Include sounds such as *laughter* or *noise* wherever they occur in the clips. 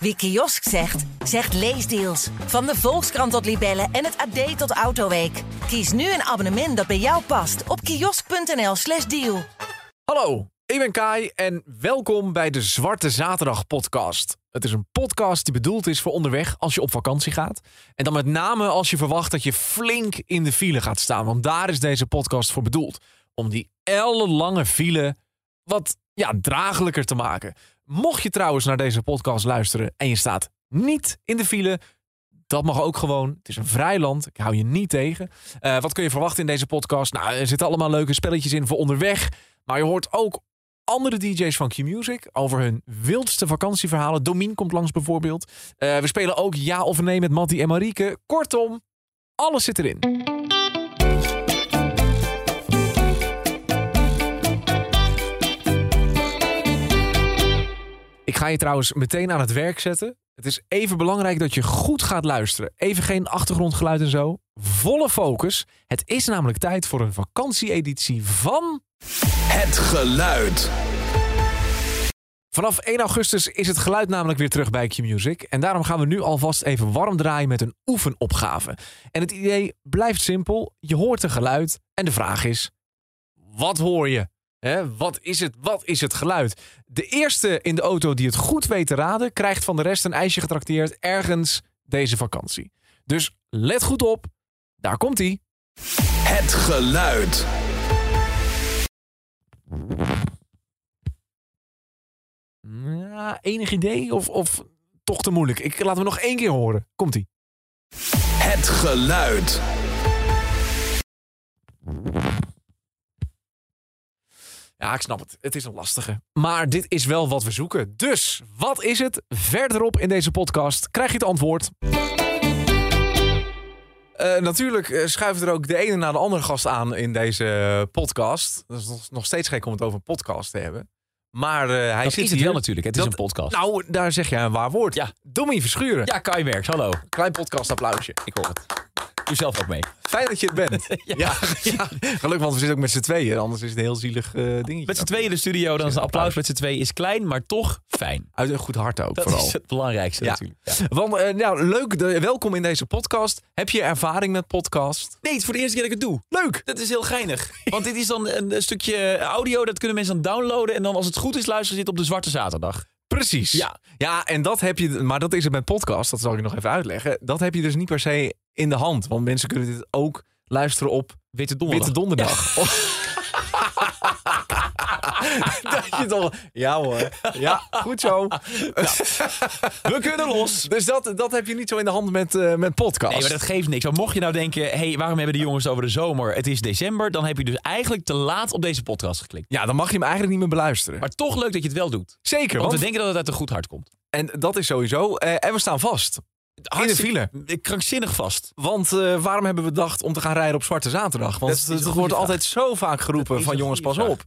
Wie kiosk zegt, zegt leesdeals. Van de Volkskrant tot Libellen en het AD tot Autoweek. Kies nu een abonnement dat bij jou past op kiosk.nl/slash deal. Hallo, ik ben Kai en welkom bij de Zwarte Zaterdag podcast. Het is een podcast die bedoeld is voor onderweg als je op vakantie gaat. En dan met name als je verwacht dat je flink in de file gaat staan. Want daar is deze podcast voor bedoeld. Om die ellenlange file wat ja, draaglijker te maken. Mocht je trouwens naar deze podcast luisteren en je staat niet in de file, dat mag ook gewoon. Het is een vrij land. Ik hou je niet tegen. Uh, wat kun je verwachten in deze podcast? Nou, er zitten allemaal leuke spelletjes in voor onderweg. Maar je hoort ook andere DJ's van Q-Music over hun wildste vakantieverhalen. Domien komt langs bijvoorbeeld. Uh, we spelen ook Ja of Nee met Mattie en Marieke. Kortom, alles zit erin. Ik ga je trouwens meteen aan het werk zetten. Het is even belangrijk dat je goed gaat luisteren. Even geen achtergrondgeluid en zo. Volle focus. Het is namelijk tijd voor een vakantieeditie van. Het geluid. Vanaf 1 augustus is het geluid namelijk weer terug bij Q-Music. En daarom gaan we nu alvast even warm draaien met een oefenopgave. En het idee blijft simpel. Je hoort een geluid en de vraag is: wat hoor je? Wat, is het, wat is het geluid? De eerste in de auto die het goed weet te raden, krijgt van de rest een ijsje getrakteerd ergens deze vakantie. Dus let goed op, daar komt hij. Het geluid. Ja, enig idee of, of toch te moeilijk? Ik laat hem nog één keer horen. Komt hij. Het geluid. Ja, ik snap het. Het is een lastige. Maar dit is wel wat we zoeken. Dus, wat is het? Verderop in deze podcast krijg je het antwoord. Uh, natuurlijk uh, schuift er ook de ene na de andere gast aan in deze podcast. Dat is nog steeds gek om het over een podcast te hebben. Maar uh, hij dat zit is hier. het wel natuurlijk. Het is een podcast. Nou, daar zeg je een waar woord. Ja. Dommie Verschuren. Ja, Kai Merks, hallo. Klein podcast applausje. Ik hoor het. Doe zelf ook mee. Fijn dat je het bent. *laughs* ja. Ja, ja. Gelukkig, want we zitten ook met z'n tweeën. Anders is het een heel zielig uh, dingetje. Met z'n tweeën in de studio, dan is een applaus met z'n tweeën is klein, maar toch fijn. Uit een goed hart ook, dat vooral. Dat is het belangrijkste ja. natuurlijk. Want, uh, nou, leuk. De, welkom in deze podcast. Heb je ervaring met podcast? Nee, het is voor de eerste keer dat ik het doe. Leuk. Dat is heel geinig. Want dit is dan een, een stukje audio, dat kunnen mensen dan downloaden. En dan als het goed is, luisteren dit op de Zwarte Zaterdag. Precies. Ja. ja, en dat heb je, maar dat is het met podcast, dat zal ik nog even uitleggen. Dat heb je dus niet per se in de hand. Want mensen kunnen dit ook luisteren op Witte Donderdag. Witte donderdag. Ja. *laughs* dat je toch. Ja hoor. Ja, goed zo. Ja. We kunnen los. Dus dat, dat heb je niet zo in de hand met, uh, met podcast. Nee, maar dat geeft niks. Maar mocht je nou denken: hé, hey, waarom hebben de jongens over de zomer? Het is december. Dan heb je dus eigenlijk te laat op deze podcast geklikt. Ja, dan mag je hem eigenlijk niet meer beluisteren. Maar toch leuk dat je het wel doet. Zeker. Want, want we denken dat het uit een goed hart komt. En dat is sowieso. Uh, en we staan vast. In de file. Krankzinnig vast. Want uh, waarom hebben we bedacht om te gaan rijden op Zwarte Zaterdag? Want het wordt vraag. altijd zo vaak geroepen van jongens, pas vraag. op.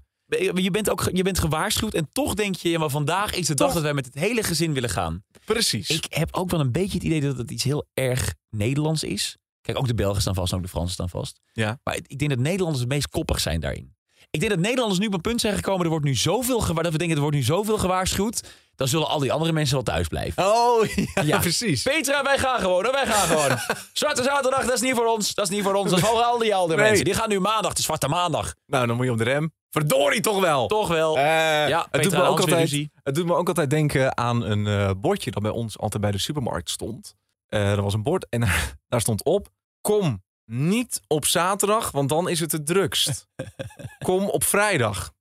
Je bent ook je bent gewaarschuwd en toch denk je, ja, maar vandaag is de dag dat wij met het hele gezin willen gaan. Precies. Ik heb ook wel een beetje het idee dat het iets heel erg Nederlands is. Kijk, ook de Belgen staan vast, ook de Fransen staan vast. Ja. Maar ik denk dat Nederlanders het meest koppig zijn daarin. Ik denk dat Nederlanders nu op een punt zijn gekomen. Er wordt nu zoveel gewa- dat we denken er wordt nu zoveel gewaarschuwd. Dan zullen al die andere mensen wel thuis blijven. Oh, ja, ja. *laughs* precies. Petra, wij gaan gewoon. Wij gaan gewoon. *laughs* Zwarte zaterdag, dat is niet voor ons. Dat is niet voor ons. Dat is voor al die andere Nee. mensen. Die gaan nu maandag, de zwarte maandag. Nou, dan moet je op de rem. Verdorie toch wel. Toch wel. Eh, ja, het, doet me ook altijd, het doet me ook altijd denken aan een eh, bordje dat bij ons altijd bij de supermarkt stond. Eh er was een bord en *laughs* daar stond op: Kom niet op zaterdag, want dan is het het drukst. *laughs* Kom op vrijdag.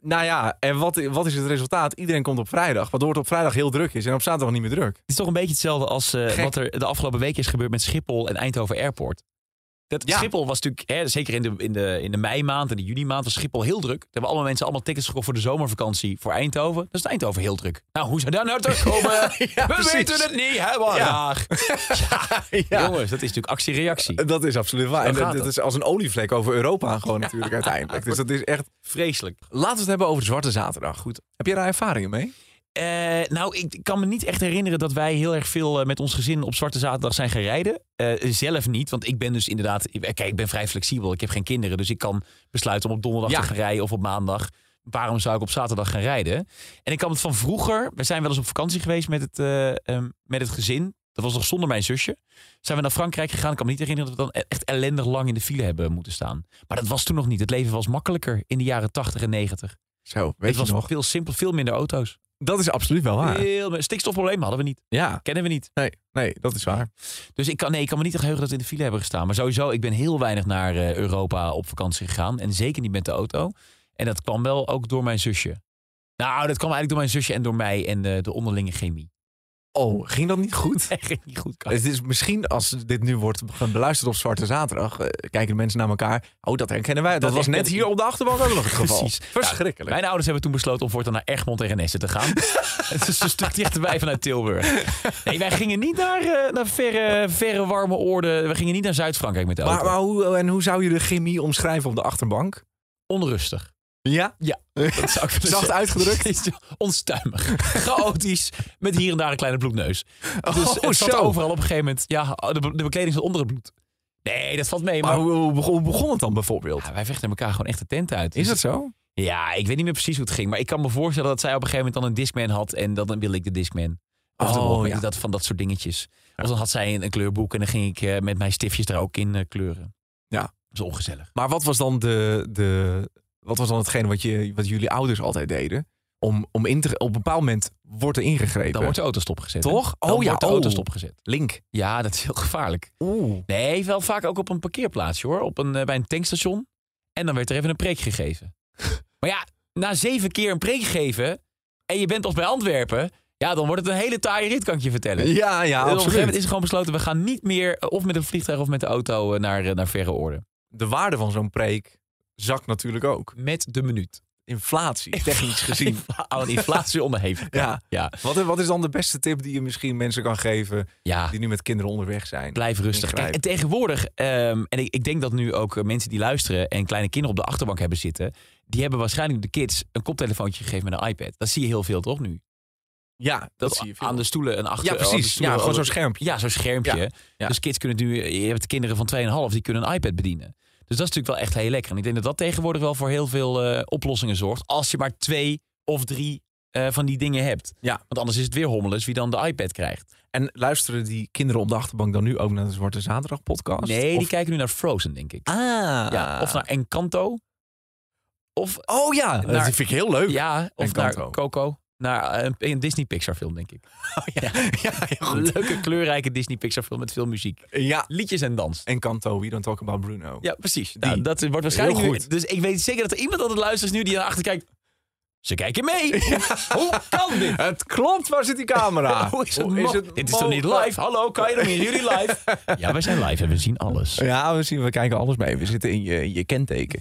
Nou ja, en wat, wat is het resultaat? Iedereen komt op vrijdag, waardoor het op vrijdag heel druk is en op zaterdag niet meer druk. Het is toch een beetje hetzelfde als eh, wat er de afgelopen week is gebeurd met Schiphol en Eindhoven Airport. Dat Ja. Schiphol was natuurlijk, hè, zeker in de, in, de, in de meimaand en de juni-maand, was Schiphol heel druk. Er hebben allemaal mensen allemaal tickets gekocht voor de zomervakantie voor Eindhoven. Dat is Eindhoven heel druk. Nou, hoe zou daar nou terugkomen? *laughs* Ja, We precies. weten het niet, hè. *laughs* Ja. Jongens, dat is natuurlijk actie-reactie. Dat is absoluut waar. En dat, is als een olievlek over Europa gewoon natuurlijk uiteindelijk. *laughs* Dus dat is echt... Vreselijk. Laten we het hebben over de Zwarte Zaterdag. Goed. Heb je daar ervaringen mee? Eh, nou, ik kan me niet echt herinneren dat wij heel erg veel eh, met ons gezin op Zwarte Zaterdag zijn gaan rijden. Eh, zelf niet, want ik ben dus inderdaad... ik- Kijk, ik ben vrij flexibel. Ik heb geen kinderen, dus ik kan besluiten om op donderdag Ja. te gaan rijden of op maandag. waarom zou ik op zaterdag gaan rijden? En ik kan het van vroeger. We zijn wel eens op vakantie geweest met het, eh, ehm, met het gezin. Dat was nog zonder mijn zusje. Zijn we naar Frankrijk gegaan. Ik kan me niet herinneren dat we dan echt ellendig lang in de file hebben moeten staan. Maar dat was toen nog niet. Het leven was makkelijker in de jaren 80 en 90. Zo, weet het je was nog? veel simpel, veel minder auto's. Dat is absoluut wel waar. Heel, stikstofprobleem hadden we niet. Ja, Kennen we niet. nee, nee, dat is waar. Dus ik kan, nee, ik kan me niet echt heugen dat we in de file hebben gestaan. Maar sowieso, ik ben heel weinig naar eh, Europa op vakantie gegaan. En zeker niet met de auto. En dat kwam wel ook door mijn zusje. Nou, dat kwam eigenlijk door mijn zusje en door mij en eh, de onderlinge chemie. Oh, ging dat niet goed? *laughs* Echt ging niet goed. Kai. Het is misschien als dit nu wordt beluisterd op Zwarte Zaterdag, eh, kijken de mensen naar elkaar. Oh, dat herkennen wij. Dat, Dat was net hier op de achterbank ook nog het geval. Precies. Verschrikkelijk. Mijn ouders hebben toen besloten om voortaan naar Egmond en Renesse te gaan. *laughs* Het is een stuk dichterbij vanuit Tilburg. Nee, wij gingen niet naar, eh, naar verre, verre warme oorden. We gingen niet naar Zuid-Frankrijk met de auto. maar, maar hoe, en hoe zou je de chemie omschrijven op de achterbank? Onrustig. Ja? Ja, *laughs* dat zou ik Zacht uitgedrukt? *laughs* Is Onstuimig. Chaotisch. Met hier en daar een kleine bloedneus. Dus Oh, het zat zo. overal op een gegeven moment. Ja, de, de bekleding zat onder het bloed. Nee, dat valt mee. Maar Maar, hoe, hoe begon, hoe begon het dan bijvoorbeeld? Ja, wij vechten elkaar gewoon echt de tent uit. Is Dus- dat zo? Ja, ik weet niet meer precies hoe het ging. Maar ik kan me voorstellen dat zij op een gegeven moment dan een Discman had. En dan wil ik de Discman. Of Oh, ja. dat, van dat soort dingetjes. Of dan had zij een, een kleurboek. En dan ging ik eh, met mijn stiftjes er ook in eh, kleuren. Ja. Dat is ongezellig. Maar wat was dan, de, de, wat was dan hetgene wat, je, wat jullie ouders altijd deden? Om, om in te, op een bepaald moment wordt er ingegrepen. Dan wordt de auto stopgezet. Toch? Dan Oh ja, wordt de auto oh. stopgezet. Link. Ja, dat is heel gevaarlijk. Oeh. Nee, wel vaak ook op een parkeerplaatsje hoor. Op een, eh, bij een tankstation. En dan werd er even een preek gegeven. *laughs* maar ja, na zeven keer een preek geven. en je bent pas bij Antwerpen. ja, dan wordt het een hele taaie rit, kan ik je vertellen. Ja, ja, En op een gegeven moment absoluut. is gewoon besloten. we gaan niet meer. eh, of met een vliegtuig of met de auto eh, naar, naar verre orde. De waarde van zo'n preek zakt natuurlijk ook. Met de minuut. Inflatie, technisch gezien. Aan inflatie onderhevig. Ja. ja. Wat, wat is dan de beste tip die je misschien mensen kan geven Ja. die nu met kinderen onderweg zijn? Blijf rustig. Kijk, en tegenwoordig, ehm, en ik, ik denk dat nu ook mensen die luisteren en kleine kinderen op de achterbank hebben zitten, die hebben waarschijnlijk de kids een koptelefoontje gegeven met een iPad. Dat zie je heel veel, toch nu? Ja, dat, Dat, zie je veel. aan de stoelen een achter. Ja, precies. stoelen- Ja, gewoon zo'n schermpje. Ja, zo'n schermpje. Ja. Dus kids kunnen nu, je hebt kinderen van 2,5 die kunnen een iPad bedienen. Dus dat is natuurlijk wel echt heel lekker. En ik denk dat dat tegenwoordig wel voor heel veel eh, oplossingen zorgt. Als je maar twee of drie eh, van die dingen hebt. Ja. Want anders is het weer hommeles wie dan de iPad krijgt. En luisteren die kinderen op de achterbank dan nu ook naar de Zwarte Zaterdag podcast? Nee, die kijken nu naar Frozen, denk ik. Ah. Ja, of naar Encanto. Of, Oh ja, naar- dat vind ik heel leuk. ja, of Encanto. naar Coco. Naar eh, een, een Disney Pixar film, denk ik. *laughs* ja, *laughs* ja, heel Een goed. leuke, kleurrijke Disney Pixar film met veel muziek. Ja, Liedjes en dans. en Kanto, We Don't Talk About Bruno. Ja, precies. Nou, dat wordt waarschijnlijk nu- goed. Dus ik weet zeker dat er iemand aan het luisteren is nu die naar achter kijkt. Ze kijken mee. *laughs* Hoe kan dit? *laughs* Het klopt, waar zit die camera? *laughs* Hoe is het, Hoe mo- Dit is toch niet live? Hallo, kan je dan niet? Jullie live? Ja, wij zijn live en we zien alles. Ja, we, zien, we kijken alles mee. We zitten in je, in je kenteken.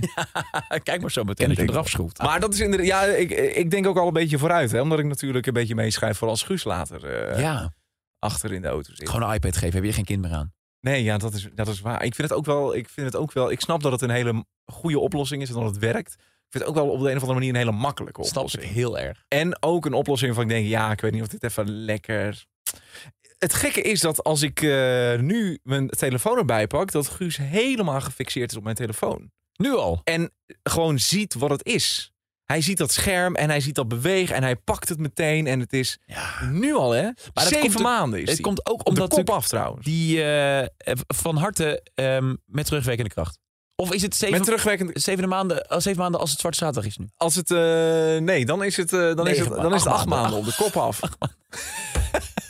Kijk maar zo meteen als je eraf schroeft. Maar dat is inderdaad, ja, ik, ik denk ook al een beetje vooruit. Hè, omdat ik natuurlijk een beetje meeschrijf voor als Guus later eh, Ja, achter in de auto zit. gewoon een iPad geven. Heb je geen kind meer aan? Nee, ja, dat is, dat is waar. Ik vind het ook wel, ik vind het ook wel, ik snap dat het een hele goede oplossing is en dat het werkt. Ik vind het ook wel op de een of andere manier een hele makkelijke Snap ik oplossing. heel erg. En ook een oplossing van ik denk, ja, ik weet niet of dit even lekker... Het gekke is dat als ik eh, nu mijn telefoon erbij pak, dat Guus helemaal gefixeerd is op mijn telefoon. Nu al. En gewoon ziet wat het is. Hij ziet dat scherm en hij ziet dat bewegen en hij pakt het meteen. En het is Ja. nu al, hè? dat Zeven komt maanden is Het die. komt ook op de omdat kop af trouwens. die eh, van harte ehm, met terugwerkende kracht. Of is het zeven, Met terugwerkende... zeven, maanden, als zeven maanden als het Zwarte Zaterdag is nu? Als het... eh, nee, dan is het, eh, dan is het, dan is het maanden. acht maanden op de kop af.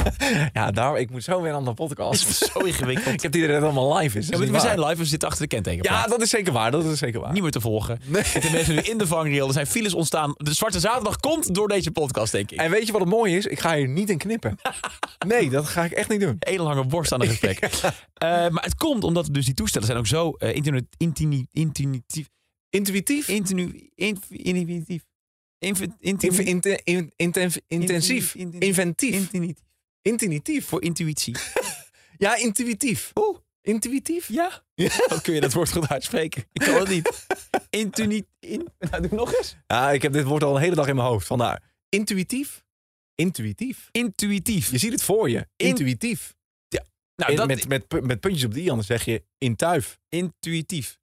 *laughs* ja, daar, ik moet zo weer aan de podcast. Zo ingewikkeld. ik heb die er helemaal live is. Ja, Dat is we zijn live, we zitten achter de kenteken. Ja, dat is zeker waar. Dat is zeker waar. Niet meer te volgen. Er zitten mensen nu in de vangrail. Er zijn files ontstaan. De Zwarte Zaterdag komt door deze podcast, denk ik. En weet je wat het mooie is? Ik ga hier niet in knippen. Nee, dat ga ik echt niet doen. Hele lange borst aan het gesprek. *laughs* Eh, maar het komt omdat dus die toestellen zijn ook zo intinu- intini- intuïtief. Intuïtief? Intuïtief. Inf- intinu- Inf- inte- in- intenf- intensief. Inventief. Intuïtief. Voor intuïtie. *laughs* Ja, intuïtief. Oeh. Intuïtief? Ja. Wat *laughs* kun je dat woord goed uitspreken? Ik kan het niet. Intuïtief. In... Nou, doe nog eens. Ja, ik heb dit woord al een hele dag in mijn hoofd. Vandaar. Intuïtief? Intuïtief. Intuïtief. Je ziet het voor je. In- Intuïtief. Nou, In- dat... met, met, met puntjes op die, anders zeg je intuif. Intuïtief.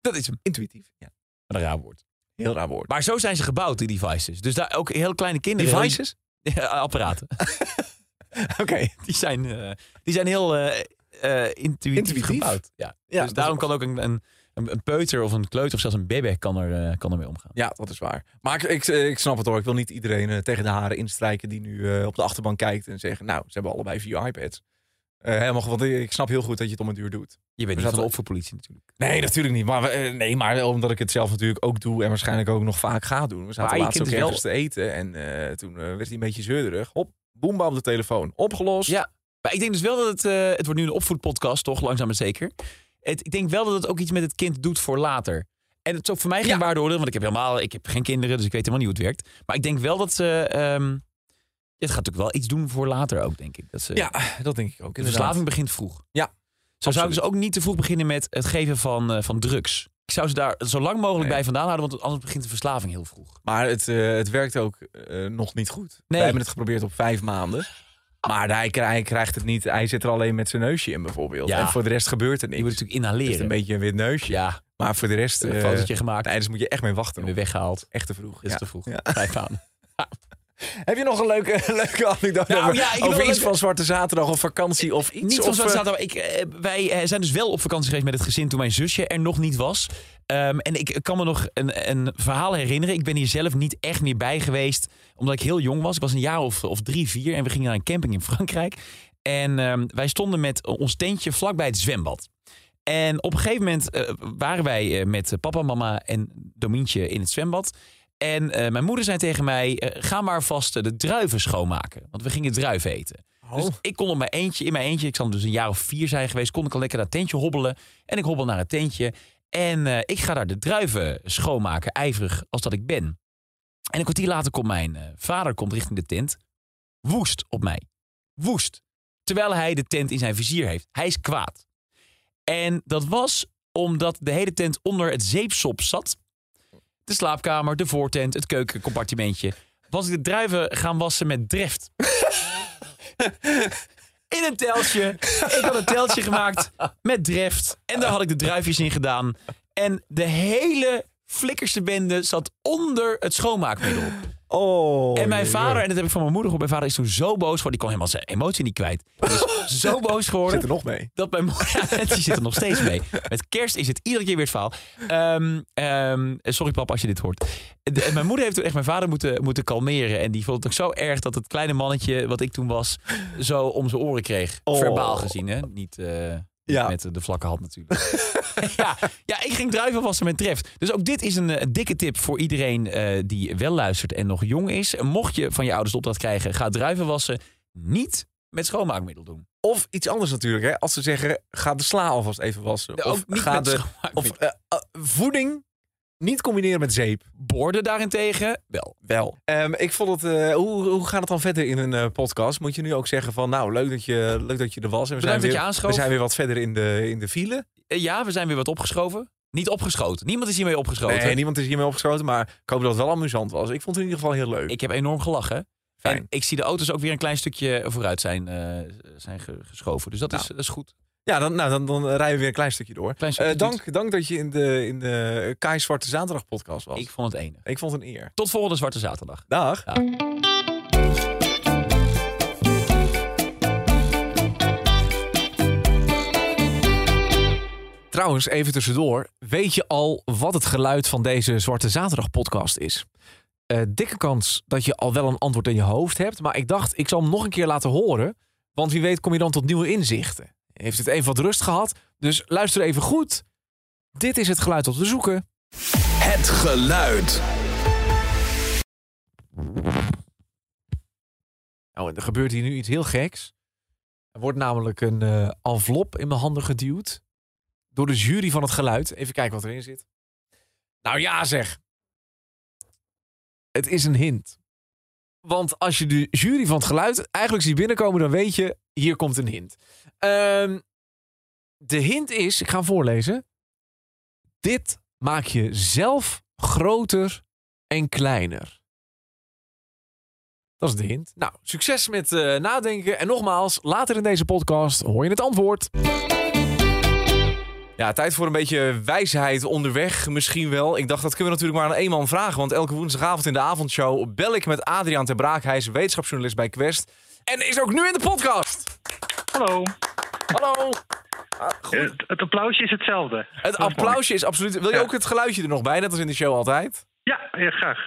Dat is hem. Intuïtief. Ja. Een raar woord. Heel raar woord. Maar zo zijn ze gebouwd, die devices. Dus daar ook heel kleine kinderen... Devices? Ja, apparaten. *laughs* *laughs* Oké. Die zijn, eh, die zijn heel eh, eh, intuïtief, Intuïtief? gebouwd. Ja. Ja, dus daarom kan ook een, een, een peuter of een kleuter of zelfs een bebek kan er, kan ermee omgaan. Ja, dat is waar. Maar ik, ik, ik snap het hoor. Ik wil niet iedereen tegen de haren instrijken die nu op de achterbank kijkt en zeggen, nou, ze hebben allebei vier iPads. Eh, helemaal, want ik snap heel goed dat je het om een duur doet. Je bent niet van de opvoedpolitie natuurlijk. Nee, natuurlijk niet. Maar, nee, maar omdat ik het zelf natuurlijk ook doe en waarschijnlijk ook nog vaak ga doen. We zaten Maar laatst ook wel- ergens te eten en toen werd hij een beetje zeurderig. Hop, boemba op de telefoon. Opgelost. Ja. Maar ik denk dus wel dat het... eh, het wordt nu een opvoedpodcast, toch? Langzaam maar zeker. Het, ik denk wel dat het ook iets met het kind doet voor later. En het is ook voor mij geen Ja. waardeoordeel, want ik heb helemaal... Ik heb geen kinderen, dus ik weet helemaal niet hoe het werkt. Maar ik denk wel dat ze... ehm, het gaat natuurlijk wel iets doen voor later ook, denk ik. Dat ze, Ja, dat denk ik ook. De verslaving begint vroeg. Ja, Zo zou ik dus ook niet te vroeg beginnen met het geven van, eh, van drugs. Ik zou ze daar zo lang mogelijk Nee. bij vandaan houden, want anders begint de verslaving heel vroeg. Maar het, eh, het werkt ook eh, nog niet goed. Nee. Wij hebben het geprobeerd op vijf maanden. Maar hij, hij krijgt het niet. Hij zit er alleen met zijn neusje in bijvoorbeeld. Ja. En voor de rest gebeurt er Je niks. moet natuurlijk Het is inhaleren. een beetje een wit neusje. Ja, Maar voor de rest... een eh, fotootje gemaakt Nee, dus moet je echt mee wachten. en weer weggehaald. Echt te vroeg. Is Ja. te vroeg. Ja. Vijf maanden. Heb je nog een leuke, *laughs* leuke anekdote Nou, over, ja, over iets van Zwarte Zaterdag of vakantie of iets? Niet van zoals eh, zaterdag. Ik, eh, wij eh, zijn dus wel op vakantie geweest met het gezin toen mijn zusje er nog niet was. Ehm, en ik kan me nog een, een verhaal herinneren. Ik ben hier zelf niet echt meer bij geweest, omdat ik heel jong was. Ik was een jaar of, of drie, vier en we gingen naar een camping in Frankrijk. En ehm, wij stonden met ons tentje vlakbij het zwembad. En op een gegeven moment waren wij met papa, mama en Domientje in het zwembad. En eh, mijn moeder zei tegen mij, eh, ga maar vast de druiven schoonmaken. Want we gingen druiven eten. Dus Oh. ik kon op mijn eentje, in mijn eentje, ik zal dus een jaar of vier zijn geweest, kon ik al lekker naar het tentje hobbelen. En ik hobbel naar het tentje. En eh, ik ga daar de druiven schoonmaken, ijverig als dat ik ben. En een kwartier later komt mijn vader komt richting de tent. Woest op mij. Woest. Terwijl hij de tent in zijn vizier heeft. Hij is kwaad. En dat was omdat de hele tent onder het zeepsop zat. De slaapkamer, de voortent, het keukencompartimentje. Was ik de druiven gaan wassen met dreft. In een teltje. Ik had een teltje gemaakt met dreft. En daar had ik de druifjes in gedaan. En de hele flikkerste bende zat onder het schoonmaakmiddel. Oh, en mijn vader, en dat heb ik van mijn moeder gehoord. Mijn vader is toen zo boos geworden. Die kon helemaal zijn emotie niet kwijt. *laughs* Zo boos geworden Zit er nog mee? dat mijn moeder. *laughs* Ja, die zit er nog steeds mee. Met kerst is het iedere keer weer het verhaal. Ehm, ehm, sorry papa als je dit hoort. De- en mijn moeder heeft toen echt mijn vader moeten, moeten kalmeren. En die vond het ook zo erg dat het kleine mannetje wat ik toen was, zo om zijn oren kreeg. Oh. Verbaal gezien, hè? Niet, eh, niet Ja. met de vlakke hand natuurlijk. *laughs* ja, ja, ik ging druiven wassen met treft. Dus ook dit is een, eh, dikke tip voor iedereen eh, die wel luistert en nog jong is. Mocht je van je ouders de opdracht krijgen, ga druiven wassen. Niet met schoonmaakmiddel doen. Of iets anders natuurlijk. Hè? Als ze zeggen, ga de sla alvast even wassen. Of ga met de of, eh, voeding niet combineren met zeep. Borden daarentegen wel. Wel. Ehm, ik vond het. eh, hoe, hoe gaat het dan verder in een eh, podcast? Moet je nu ook zeggen van, nou, leuk dat je, leuk dat je er was. En we, zijn Bedankt dat weer, je we zijn weer wat verder in de, in de file. Eh, Ja, we zijn weer wat opgeschoven. Niet opgeschoten. Niemand is hiermee opgeschoten. Nee, niemand is hiermee opgeschoten, maar ik hoop dat het wel amusant was. Ik vond het in ieder geval heel leuk. Ik heb enorm gelachen. Fijn. En ik zie de auto's ook weer een klein stukje vooruit zijn, zijn ge- geschoven. Dus dat, is, Nou. dat is goed. Ja, dan, nou, dan, dan rijden we weer een klein stukje door. Klein stukje Eh, dank, dank dat je in de, in de Kai Zwarte Zaterdag podcast was. Ik Ik, vond het enig. vond het een eer. Tot volgende Zwarte Zaterdag. Dag. Trouwens, even tussendoor. Weet je al wat het geluid van deze Zwarte Zaterdag podcast is? Eh, dikke kans dat je al wel een antwoord in je hoofd hebt. Maar ik dacht, ik zal hem nog een keer laten horen. Want wie weet kom je dan tot nieuwe inzichten. Heeft het even wat rust gehad. Dus luister even goed. Dit is het geluid op te zoeken. Het geluid. Nou, er gebeurt hier nu iets heel geks. Er wordt namelijk een eh, envelop in mijn handen geduwd. Door de jury van het geluid. Even kijken wat erin zit. Nou ja, zeg. Het is een hint. Want als je de jury van het geluid eigenlijk ziet binnenkomen, dan weet je, hier komt een hint. Ehm, de hint is, ik ga hem voorlezen. Dit maak je zelf groter en kleiner. Dat is de hint. Nou, succes met eh, nadenken. En nogmaals, later in deze podcast hoor je het antwoord. Ja, tijd voor een beetje wijsheid onderweg misschien wel. Ik dacht, dat kunnen we natuurlijk maar aan één man vragen. Want elke woensdagavond in de avondshow bel ik met Adriaan ter Braak. Hij is wetenschapsjournalist bij Quest. En is ook nu in de podcast. Hallo. Hallo. Ah, goed. Het, het applausje is hetzelfde. Het applausje is absoluut... Wil je Ja. ook het geluidje er nog bij, net als in de show altijd? Ja, ja graag.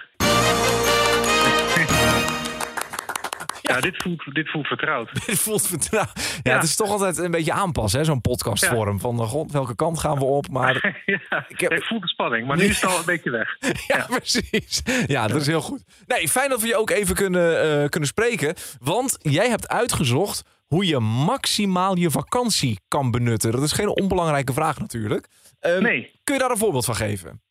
Ja, dit, voelt, dit voelt vertrouwd. *laughs* Dit voelt vertrouwen. Ja, Ja. het is toch altijd een beetje aanpassen, hè, zo'n podcastvorm. Van, god, welke kant gaan we op? Maar *laughs* ja, Ik heb- ik voel de spanning, maar nu is het al een beetje weg. *laughs* Ja, precies. Ja, dat is heel goed. Nee, fijn dat we je ook even kunnen, eh, kunnen spreken. Want jij hebt uitgezocht hoe je maximaal je vakantie kan benutten. Dat is geen onbelangrijke vraag natuurlijk. Ehm, Nee. Kun je daar een voorbeeld van geven?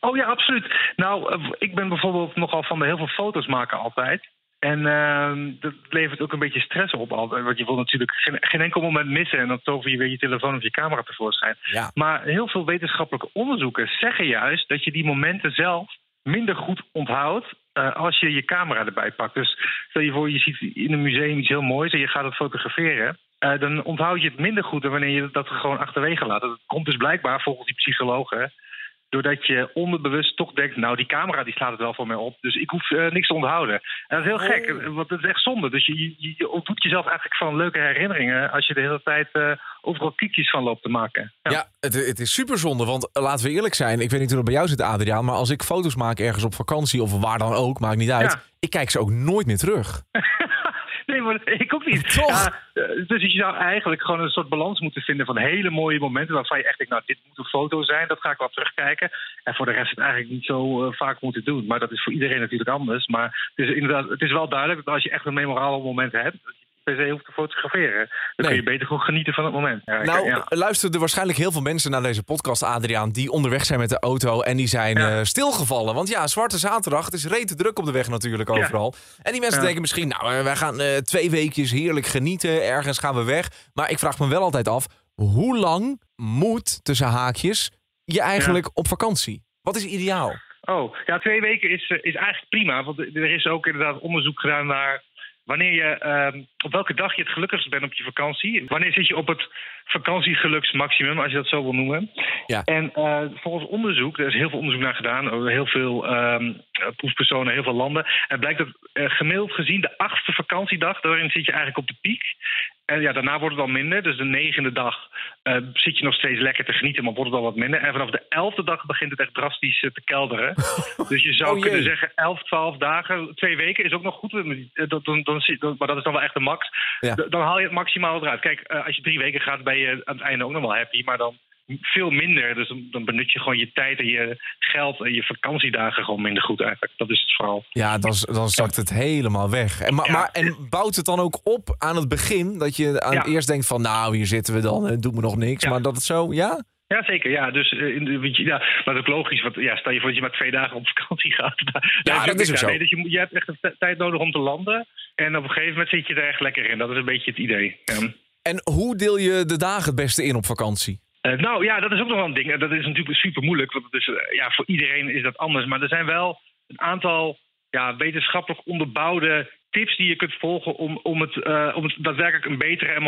Oh ja, absoluut. Nou, eh, ik ben bijvoorbeeld nogal van de heel veel foto's maken altijd. En ehm, dat levert ook een beetje stress op altijd. Want je wil natuurlijk geen, geen enkel moment missen. En dan tover je weer je telefoon of je camera tevoorschijn. Ja. Maar heel veel wetenschappelijke onderzoeken zeggen juist dat je die momenten zelf minder goed onthoudt eh, als je je camera erbij pakt. Dus stel je voor, je ziet in een museum iets heel moois en je gaat het fotograferen. eh, dan onthoud je het minder goed dan wanneer je dat gewoon achterwege laat. Dat komt dus blijkbaar volgens die psychologen. Doordat je onderbewust toch denkt, nou die camera die slaat het wel voor mij op. Dus ik hoef eh, niks te onthouden. En dat is heel gek, eh, want dat is echt zonde. Dus je, je, je ontdoet jezelf eigenlijk van leuke herinneringen... als je de hele tijd eh, overal kiekjes van loopt te maken. Ja, het, het is super zonde. Want eh, laten we eerlijk zijn. Ik weet niet hoe dat bij jou zit, Adriaan. Maar als ik foto's maak ergens op vakantie of waar dan ook, maakt niet uit. Ja. Ik kijk ze ook nooit meer terug. *laughs* maar *laughs* ik ook niet. *laughs* Toch? Ja, eh, dus je zou eigenlijk gewoon een soort balans moeten vinden van hele mooie momenten waarvan je echt denkt, nou, dit moet een foto zijn, dat ga ik wel terugkijken. En voor de rest het eigenlijk niet zo eh, vaak moeten doen. Maar dat is voor iedereen natuurlijk anders. Maar het is, inderdaad, het is wel duidelijk dat als je echt een memorabel moment hebt, per se hoeft te fotograferen. Dan Nee. kun je beter gewoon genieten van het moment. Ja, Nou, ja. luisteren er waarschijnlijk heel veel mensen naar deze podcast, Adriaan, die onderweg zijn met de auto en die zijn Ja. eh, stilgevallen. Want ja, Zwarte Zaterdag, het is rete druk op de weg natuurlijk overal. En die mensen denken misschien, nou, eh, wij gaan eh, twee weekjes heerlijk genieten, ergens gaan we weg. Maar ik vraag me wel altijd af, hoe lang moet, tussen haakjes, je eigenlijk op vakantie? Wat is ideaal? Oh, ja, twee weken is, is eigenlijk prima. Want er is ook inderdaad onderzoek gedaan naar wanneer je, ehm, op welke dag je het gelukkigst bent op je vakantie. Wanneer zit je op het vakantiegeluksmaximum, als je dat zo wil noemen. Ja. En eh, volgens onderzoek, er is heel veel onderzoek naar gedaan, heel veel ehm, eh, proefpersonen, heel veel landen. En blijkt dat eh, gemiddeld gezien de achtste vakantiedag, daarin zit je eigenlijk op de piek. En ja, daarna wordt het al minder. Dus de negende dag eh, zit je nog steeds lekker te genieten, maar wordt het al wat minder. En vanaf de elfde dag begint het echt drastisch eh, te kelderen. *laughs* dus je zou Oh, kunnen zeggen 11, 12 dagen, twee weken is ook nog goed. Eh, dan, dan, maar dat is dan wel echt de max. Ja. Dan haal je het maximaal eruit. Kijk, als je drie weken gaat, ben je aan het einde ook nog wel happy. Maar dan veel minder. Dus dan, benut je gewoon je tijd en je geld en je vakantiedagen gewoon minder goed eigenlijk. Dat is het vooral. Ja, dan, dan zakt het helemaal weg. En, maar, Ja. maar, en bouwt het dan ook op aan het begin? Dat je aan Ja. eerst denkt van, nou, hier zitten we dan, het doet me nog niks. Ja. Maar dat het zo, ja? Ja, zeker. Ja, dus eh, ja, maar dat is ook logisch. Want ja, stel je voor dat je maar twee dagen op vakantie *laughs* gaat. Daar dat is ook zo. Nee, dus je, je hebt echt een tijd nodig om te landen. En op een gegeven moment zit je er echt lekker in. Dat is een beetje het idee. Ja. En hoe deel je de dagen het beste in op vakantie? Eh, nou ja, dat is ook nog wel een ding. Eh, Dat is natuurlijk super moeilijk. Want het is, eh, ja, voor iedereen is dat anders. Maar er zijn wel een aantal ja, wetenschappelijk onderbouwde tips die je kunt volgen om, om, het, eh, om het daadwerkelijk een betere en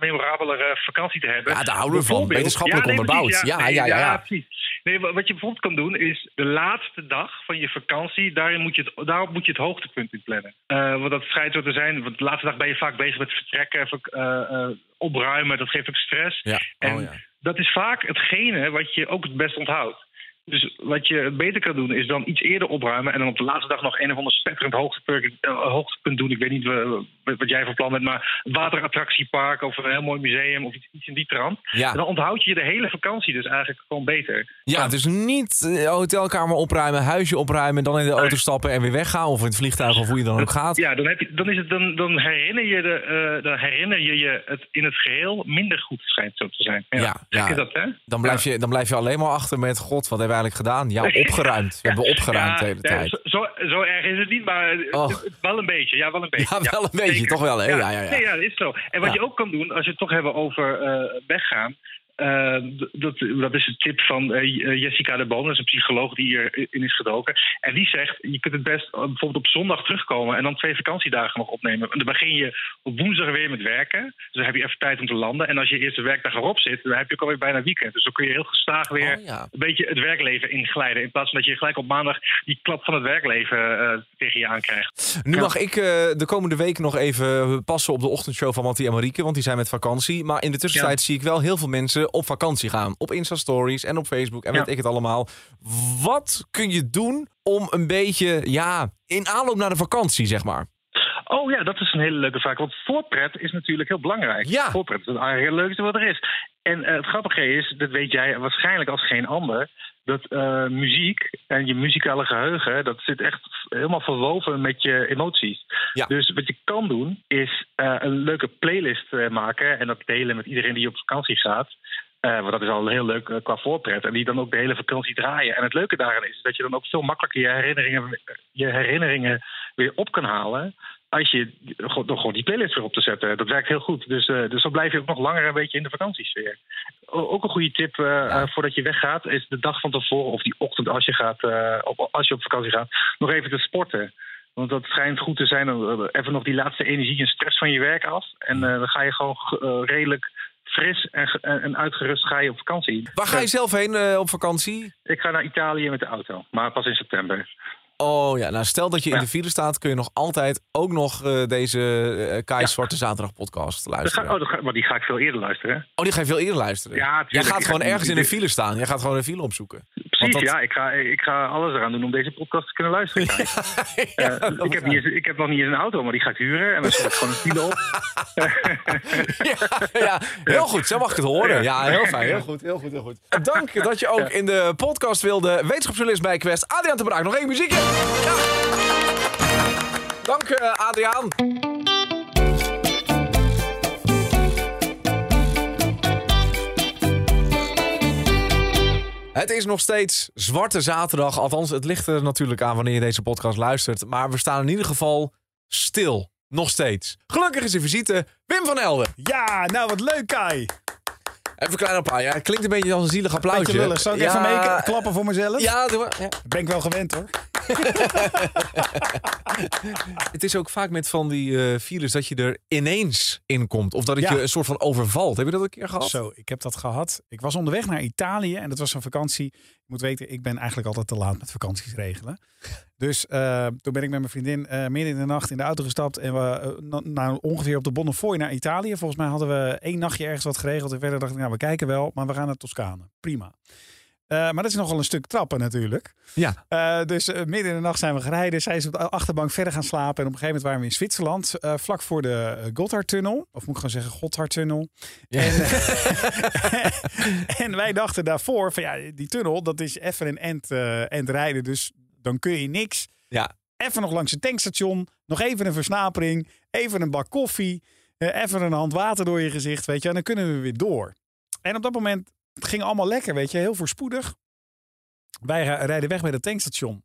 memorabelere vakantie te hebben. Ja, daar houden we van. Wetenschappelijk nee, onderbouwd. precies, Ja, nee, ja, ja, ja. precies. Nee, wa- wat je bijvoorbeeld kan doen is de laatste dag van je vakantie, daarin moet je het, daarop moet je het hoogtepunt in plannen. Eh, want dat schijnt zo te zijn, want de laatste dag ben je vaak bezig met vertrekken, eh, eh, opruimen, dat geeft ook stress. Ja. En Oh, ja. dat is vaak hetgene wat je ook het best onthoudt. Dus wat je beter kan doen, is dan iets eerder opruimen. En dan op de laatste dag nog een of ander spetterend hoogtepunt, eh, hoogtepunt doen. Ik weet niet eh, wat jij van plan bent, maar een waterattractiepark of een heel mooi museum of iets, iets in die trant. Ja. En dan onthoud je de hele vakantie dus eigenlijk gewoon beter. Ja, dus niet hotelkamer opruimen, huisje opruimen, dan in de auto stappen en weer weggaan. Of in het vliegtuig of hoe je dan ook gaat. Ja, dan, heb je, dan, is het, dan, dan, herinner je de, eh, dan herinner je je het in het geheel minder goed schijnt zo te zijn. Ja, Ja, ja. Gek is dat, hè? Dan blijf, je, dan blijf je alleen maar achter met, god, wat hebben we eigenlijk gedaan? Ja, *laughs* opgeruimd. We hebben opgeruimd de hele tijd. Zo, zo, zo erg is het niet, maar Oh. wel een beetje. Ja, wel een beetje. Ja, wel een beetje, toch wel, hè? Ja, ja, ja. Nee, ja, dat is zo. En wat Ja. je ook kan doen, als je het toch hebben over eh, weggaan... Eh, d- dat, dat is een tip van eh, Jessica de Boom, dat is een psycholoog die hierin is gedoken. En die zegt, je kunt het best eh, bijvoorbeeld op zondag terugkomen en dan twee vakantiedagen nog opnemen. En dan begin je op woensdag weer met werken. Dus dan heb je even tijd om te landen. En als je eerste werkdag erop zit, dan heb je ook alweer bijna weekend. Dus dan kun je heel gestaag weer Oh, ja. een beetje het werkleven inglijden. In plaats van dat je gelijk op maandag die klap van het werkleven eh, tegen je aankrijgt. Nu mag ik eh, de komende week nog even passen op de ochtendshow van Mattie en Marieke, want die zijn met vakantie. Maar in de tussentijd zie ik wel heel veel mensen op vakantie gaan. Op Insta-stories en op Facebook en Ja. weet ik het allemaal. Wat kun je doen om een beetje, ja, in aanloop naar de vakantie, zeg maar? Oh ja, dat is een hele leuke vraag. Want voorpret is natuurlijk heel belangrijk. Ja. Voorpret is het eigenlijk het leukste wat er is. En eh, het grappige is, dat weet jij waarschijnlijk als geen ander, dat eh, muziek en je muzikale geheugen, dat zit echt helemaal verwoven met je emoties. Ja. Dus wat je kan doen, is eh, een leuke playlist maken en dat delen met iedereen die op vakantie gaat. Eh, want dat is al heel leuk eh, qua voorpret. En die dan ook de hele vakantie draaien. En het leuke daarin is dat je dan ook veel makkelijker je herinneringen, je herinneringen weer op kan halen. Als je door gewoon die playlist weer op te zetten. Dat werkt heel goed. Dus, eh, dus dan blijf je ook nog langer een beetje in de vakantiesfeer. Ook een goede tip voordat je weggaat, is de dag van tevoren of die ochtend als je, gaat, op, als je op vakantie gaat, nog even te sporten. Want dat schijnt goed te zijn. Even nog die laatste energie en stress van je werk af. En dan ga je gewoon redelijk fris en, en uitgerust ga je op vakantie. Waar ga je zelf heen eh, op vakantie? Ik ga naar Italië met de auto, maar pas in september. Oh ja, nou stel dat je in de file staat, kun je nog altijd ook nog eh, deze eh Kai Ja. Zwarte Zaterdag podcast Dat ga, luisteren. oh, dat ga- maar die ga ik veel eerder luisteren. Oh, die ga je veel eerder luisteren. Ja, tuurlijk. Jij gaat gewoon ergens in een file staan. Jij gaat gewoon een file opzoeken. Precies, dat- ja. Ik ga, ik ga alles eraan doen om deze podcast te kunnen luisteren. *laughs* Ja, Eh, dat ik, heb niet ik heb nog niet eens een auto, maar die ga ik huren. En dan zet ik gewoon een file op. *laughs* ja, ja, heel goed. Zo mag ik het horen. Ja, heel fijn. Heel goed, heel goed, heel goed. Dank dat je ook in de podcast wilde. Wetenschapsjournalist bij Quest, Adriaan te Braak. Nog één muziekje. Ja. Dank, eh, Adriaan. Het is nog steeds Zwarte Zaterdag. Althans, het ligt er natuurlijk aan wanneer je deze podcast luistert. Maar we staan in ieder geval stil. Nog steeds. Gelukkig is de visite Wim van Elden. Ja, nou wat leuk Kai. Even een klein. Ja, het klinkt een beetje als een zielig applausje. Beetje lullig. Zal ik even mee klappen voor mezelf? Ja, doe maar. Ja. Ben ik wel gewend hoor. *laughs* Het is ook vaak met van die files dat je er ineens in komt. Of dat het Ja. je een soort van overvalt. Heb je dat een keer gehad? Zo, ik heb dat gehad. Ik was onderweg naar Italië en dat was een vakantie. Moet weten, ik ben eigenlijk altijd te laat met vakanties regelen. Dus eh, toen ben ik met mijn vriendin eh, midden in de nacht in de auto gestapt. En we nou, ongeveer op de Bonnefoy naar Italië. Volgens mij hadden we één nachtje ergens wat geregeld. En verder dacht ik, nou we kijken wel, maar we gaan naar Toscane. Prima. Eh, maar dat is nogal een stuk trappen natuurlijk. Ja. Eh, dus eh, midden in de nacht zijn we gereden. Zij is op de achterbank verder gaan slapen. En op een gegeven moment waren we in Zwitserland. vlak voor de Gotthardtunnel. Of moet ik gewoon zeggen Gotthardtunnel. En, *laughs* *laughs* en wij dachten daarvoor van ja, die tunnel, dat is even een end, end rijden. Dus dan kun je niks. Ja. Even nog langs het tankstation. Nog even een versnapering. Even een bak koffie. even een hand water door je gezicht. Weet je, en dan kunnen we weer door. En op dat moment het ging allemaal lekker, weet je, heel voorspoedig. Wij rijden weg bij het tankstation.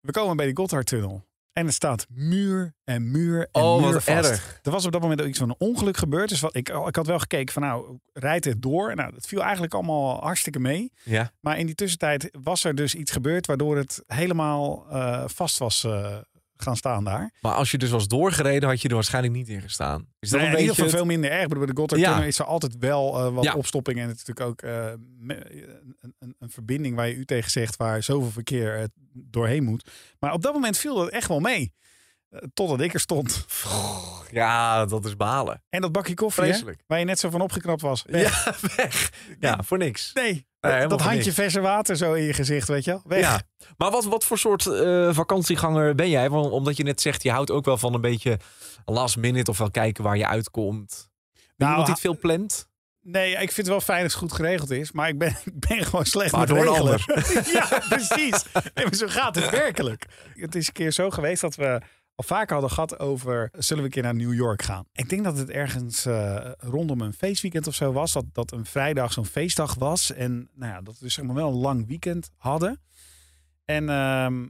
We komen bij de Gotthardtunnel. En er staat muur en muur en Oh, muur wat vast. erg. Er was op dat moment ook iets van een ongeluk gebeurd. Dus wat, ik, ik had wel gekeken van nou, rijdt het door? Nou, dat viel eigenlijk allemaal hartstikke mee. Ja. Maar in die tussentijd was er dus iets gebeurd waardoor het helemaal eh, vast was eh, gaan staan daar. Maar als je dus was doorgereden, had je er waarschijnlijk niet in gestaan. Is dat Nou een in beetje... ieder geval veel minder erg. Bij de Gotthardtunnel Ja. is er altijd wel eh, wat Ja. opstopping. En het is natuurlijk ook eh, een, een, een verbinding waar je u tegen zegt... waar zoveel verkeer eh, doorheen moet. Maar op dat moment viel dat echt wel mee. Eh, totdat ik er stond. Ja, dat is balen. En dat bakje koffie, hè, Vreselijk. waar je net zo van opgeknapt was. Weg. Ja, *laughs* weg. Ja, voor niks. Nee, dat handje niks. verse water zo in je gezicht, weet je wel. Ja. Maar wat, wat voor soort eh, vakantieganger ben jij? Want, omdat je net zegt, je houdt ook wel van een beetje last minute of wel kijken waar je uitkomt. Ben Nou, iemand die veel plant? Nee, ik vind het wel fijn als het goed geregeld is. Maar ik ben, *laughs* ik ben gewoon slecht Maar met regelen. *laughs* ja, precies. Maar zo gaat het werkelijk. Het is een keer zo geweest dat we al vaker hadden gehad over... zullen we een keer naar New York gaan? Ik denk dat het ergens eh, rondom een feestweekend of zo was. Dat, dat een vrijdag zo'n feestdag was. En nou ja, dat we dus zeg maar wel een lang weekend hadden. En, ehm,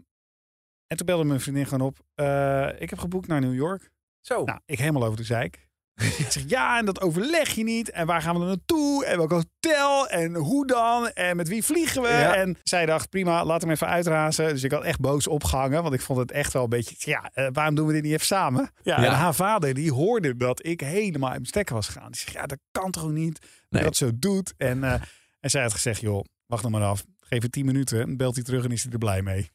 en toen belde mijn vriendin gewoon op. eh, ik heb geboekt naar New York. Zo. Nou, ik helemaal over de zeik. *laughs* Ik zeg, ja, en dat overleg je niet. En waar gaan we dan naartoe? En welk hotel? En hoe dan? En met wie vliegen we? Ja. En zij dacht, prima, laat hem even uitrazen. Dus ik had echt boos opgehangen. Want ik vond het echt wel een beetje, ja, eh, waarom doen we dit niet even samen? Ja, Ja. En haar vader, die hoorde dat ik helemaal in mijn stekker was gegaan. Die zegt, ja, dat kan toch niet? Dat Nee. je dat zo doet. En, eh, en zij had gezegd, joh, wacht nog maar af. Geef het tien minuten. Dan belt hij terug en is hij er blij mee.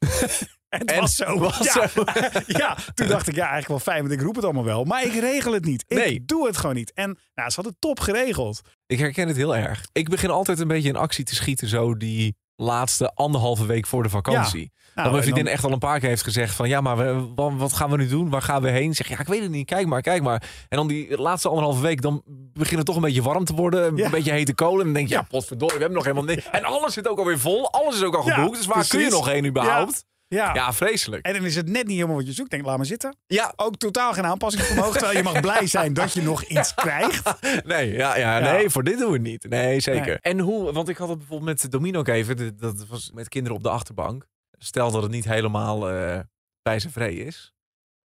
en *laughs* het En was zo. was ja. zo. *laughs* ja, toen dacht ik, ja, eigenlijk wel fijn, want ik roep het allemaal wel. Maar ik regel het niet. Ik Nee. doe het gewoon niet. En nou, ze hadden top geregeld. Ik herken het heel erg. Ik begin altijd een beetje in actie te schieten, zo die laatste anderhalve week voor de vakantie. Nou, dat mijn en vriendin dan- echt al een paar keer heeft gezegd van... ja, maar we, wat gaan we nu doen? Waar gaan we heen? Zeg, ja, ik weet het niet. Kijk maar, kijk maar. En dan die laatste anderhalve week, dan begint het toch een beetje warm te worden. Een beetje hete kolen. En dan denk je, ja, potverdorie, we hebben nog helemaal niks. En alles zit ook alweer vol. Alles is ook al Ja, geboekt. dus waar kun je nog heen überhaupt? Ja. Ja, vreselijk. En dan is het net niet helemaal wat je zoekt. Denk, laat maar zitten. Ja, Ook totaal geen aanpassingsvermogen. terwijl je mag blij zijn dat je nog iets *laughs* krijgt. Nee, ja, ja, Ja. nee, voor dit doen we het niet. Nee, zeker. Nee. En hoe, want ik had het bijvoorbeeld met Domino ook even, dat was met kinderen op de achterbank. Stel dat het niet helemaal eh, bij zijn vree is.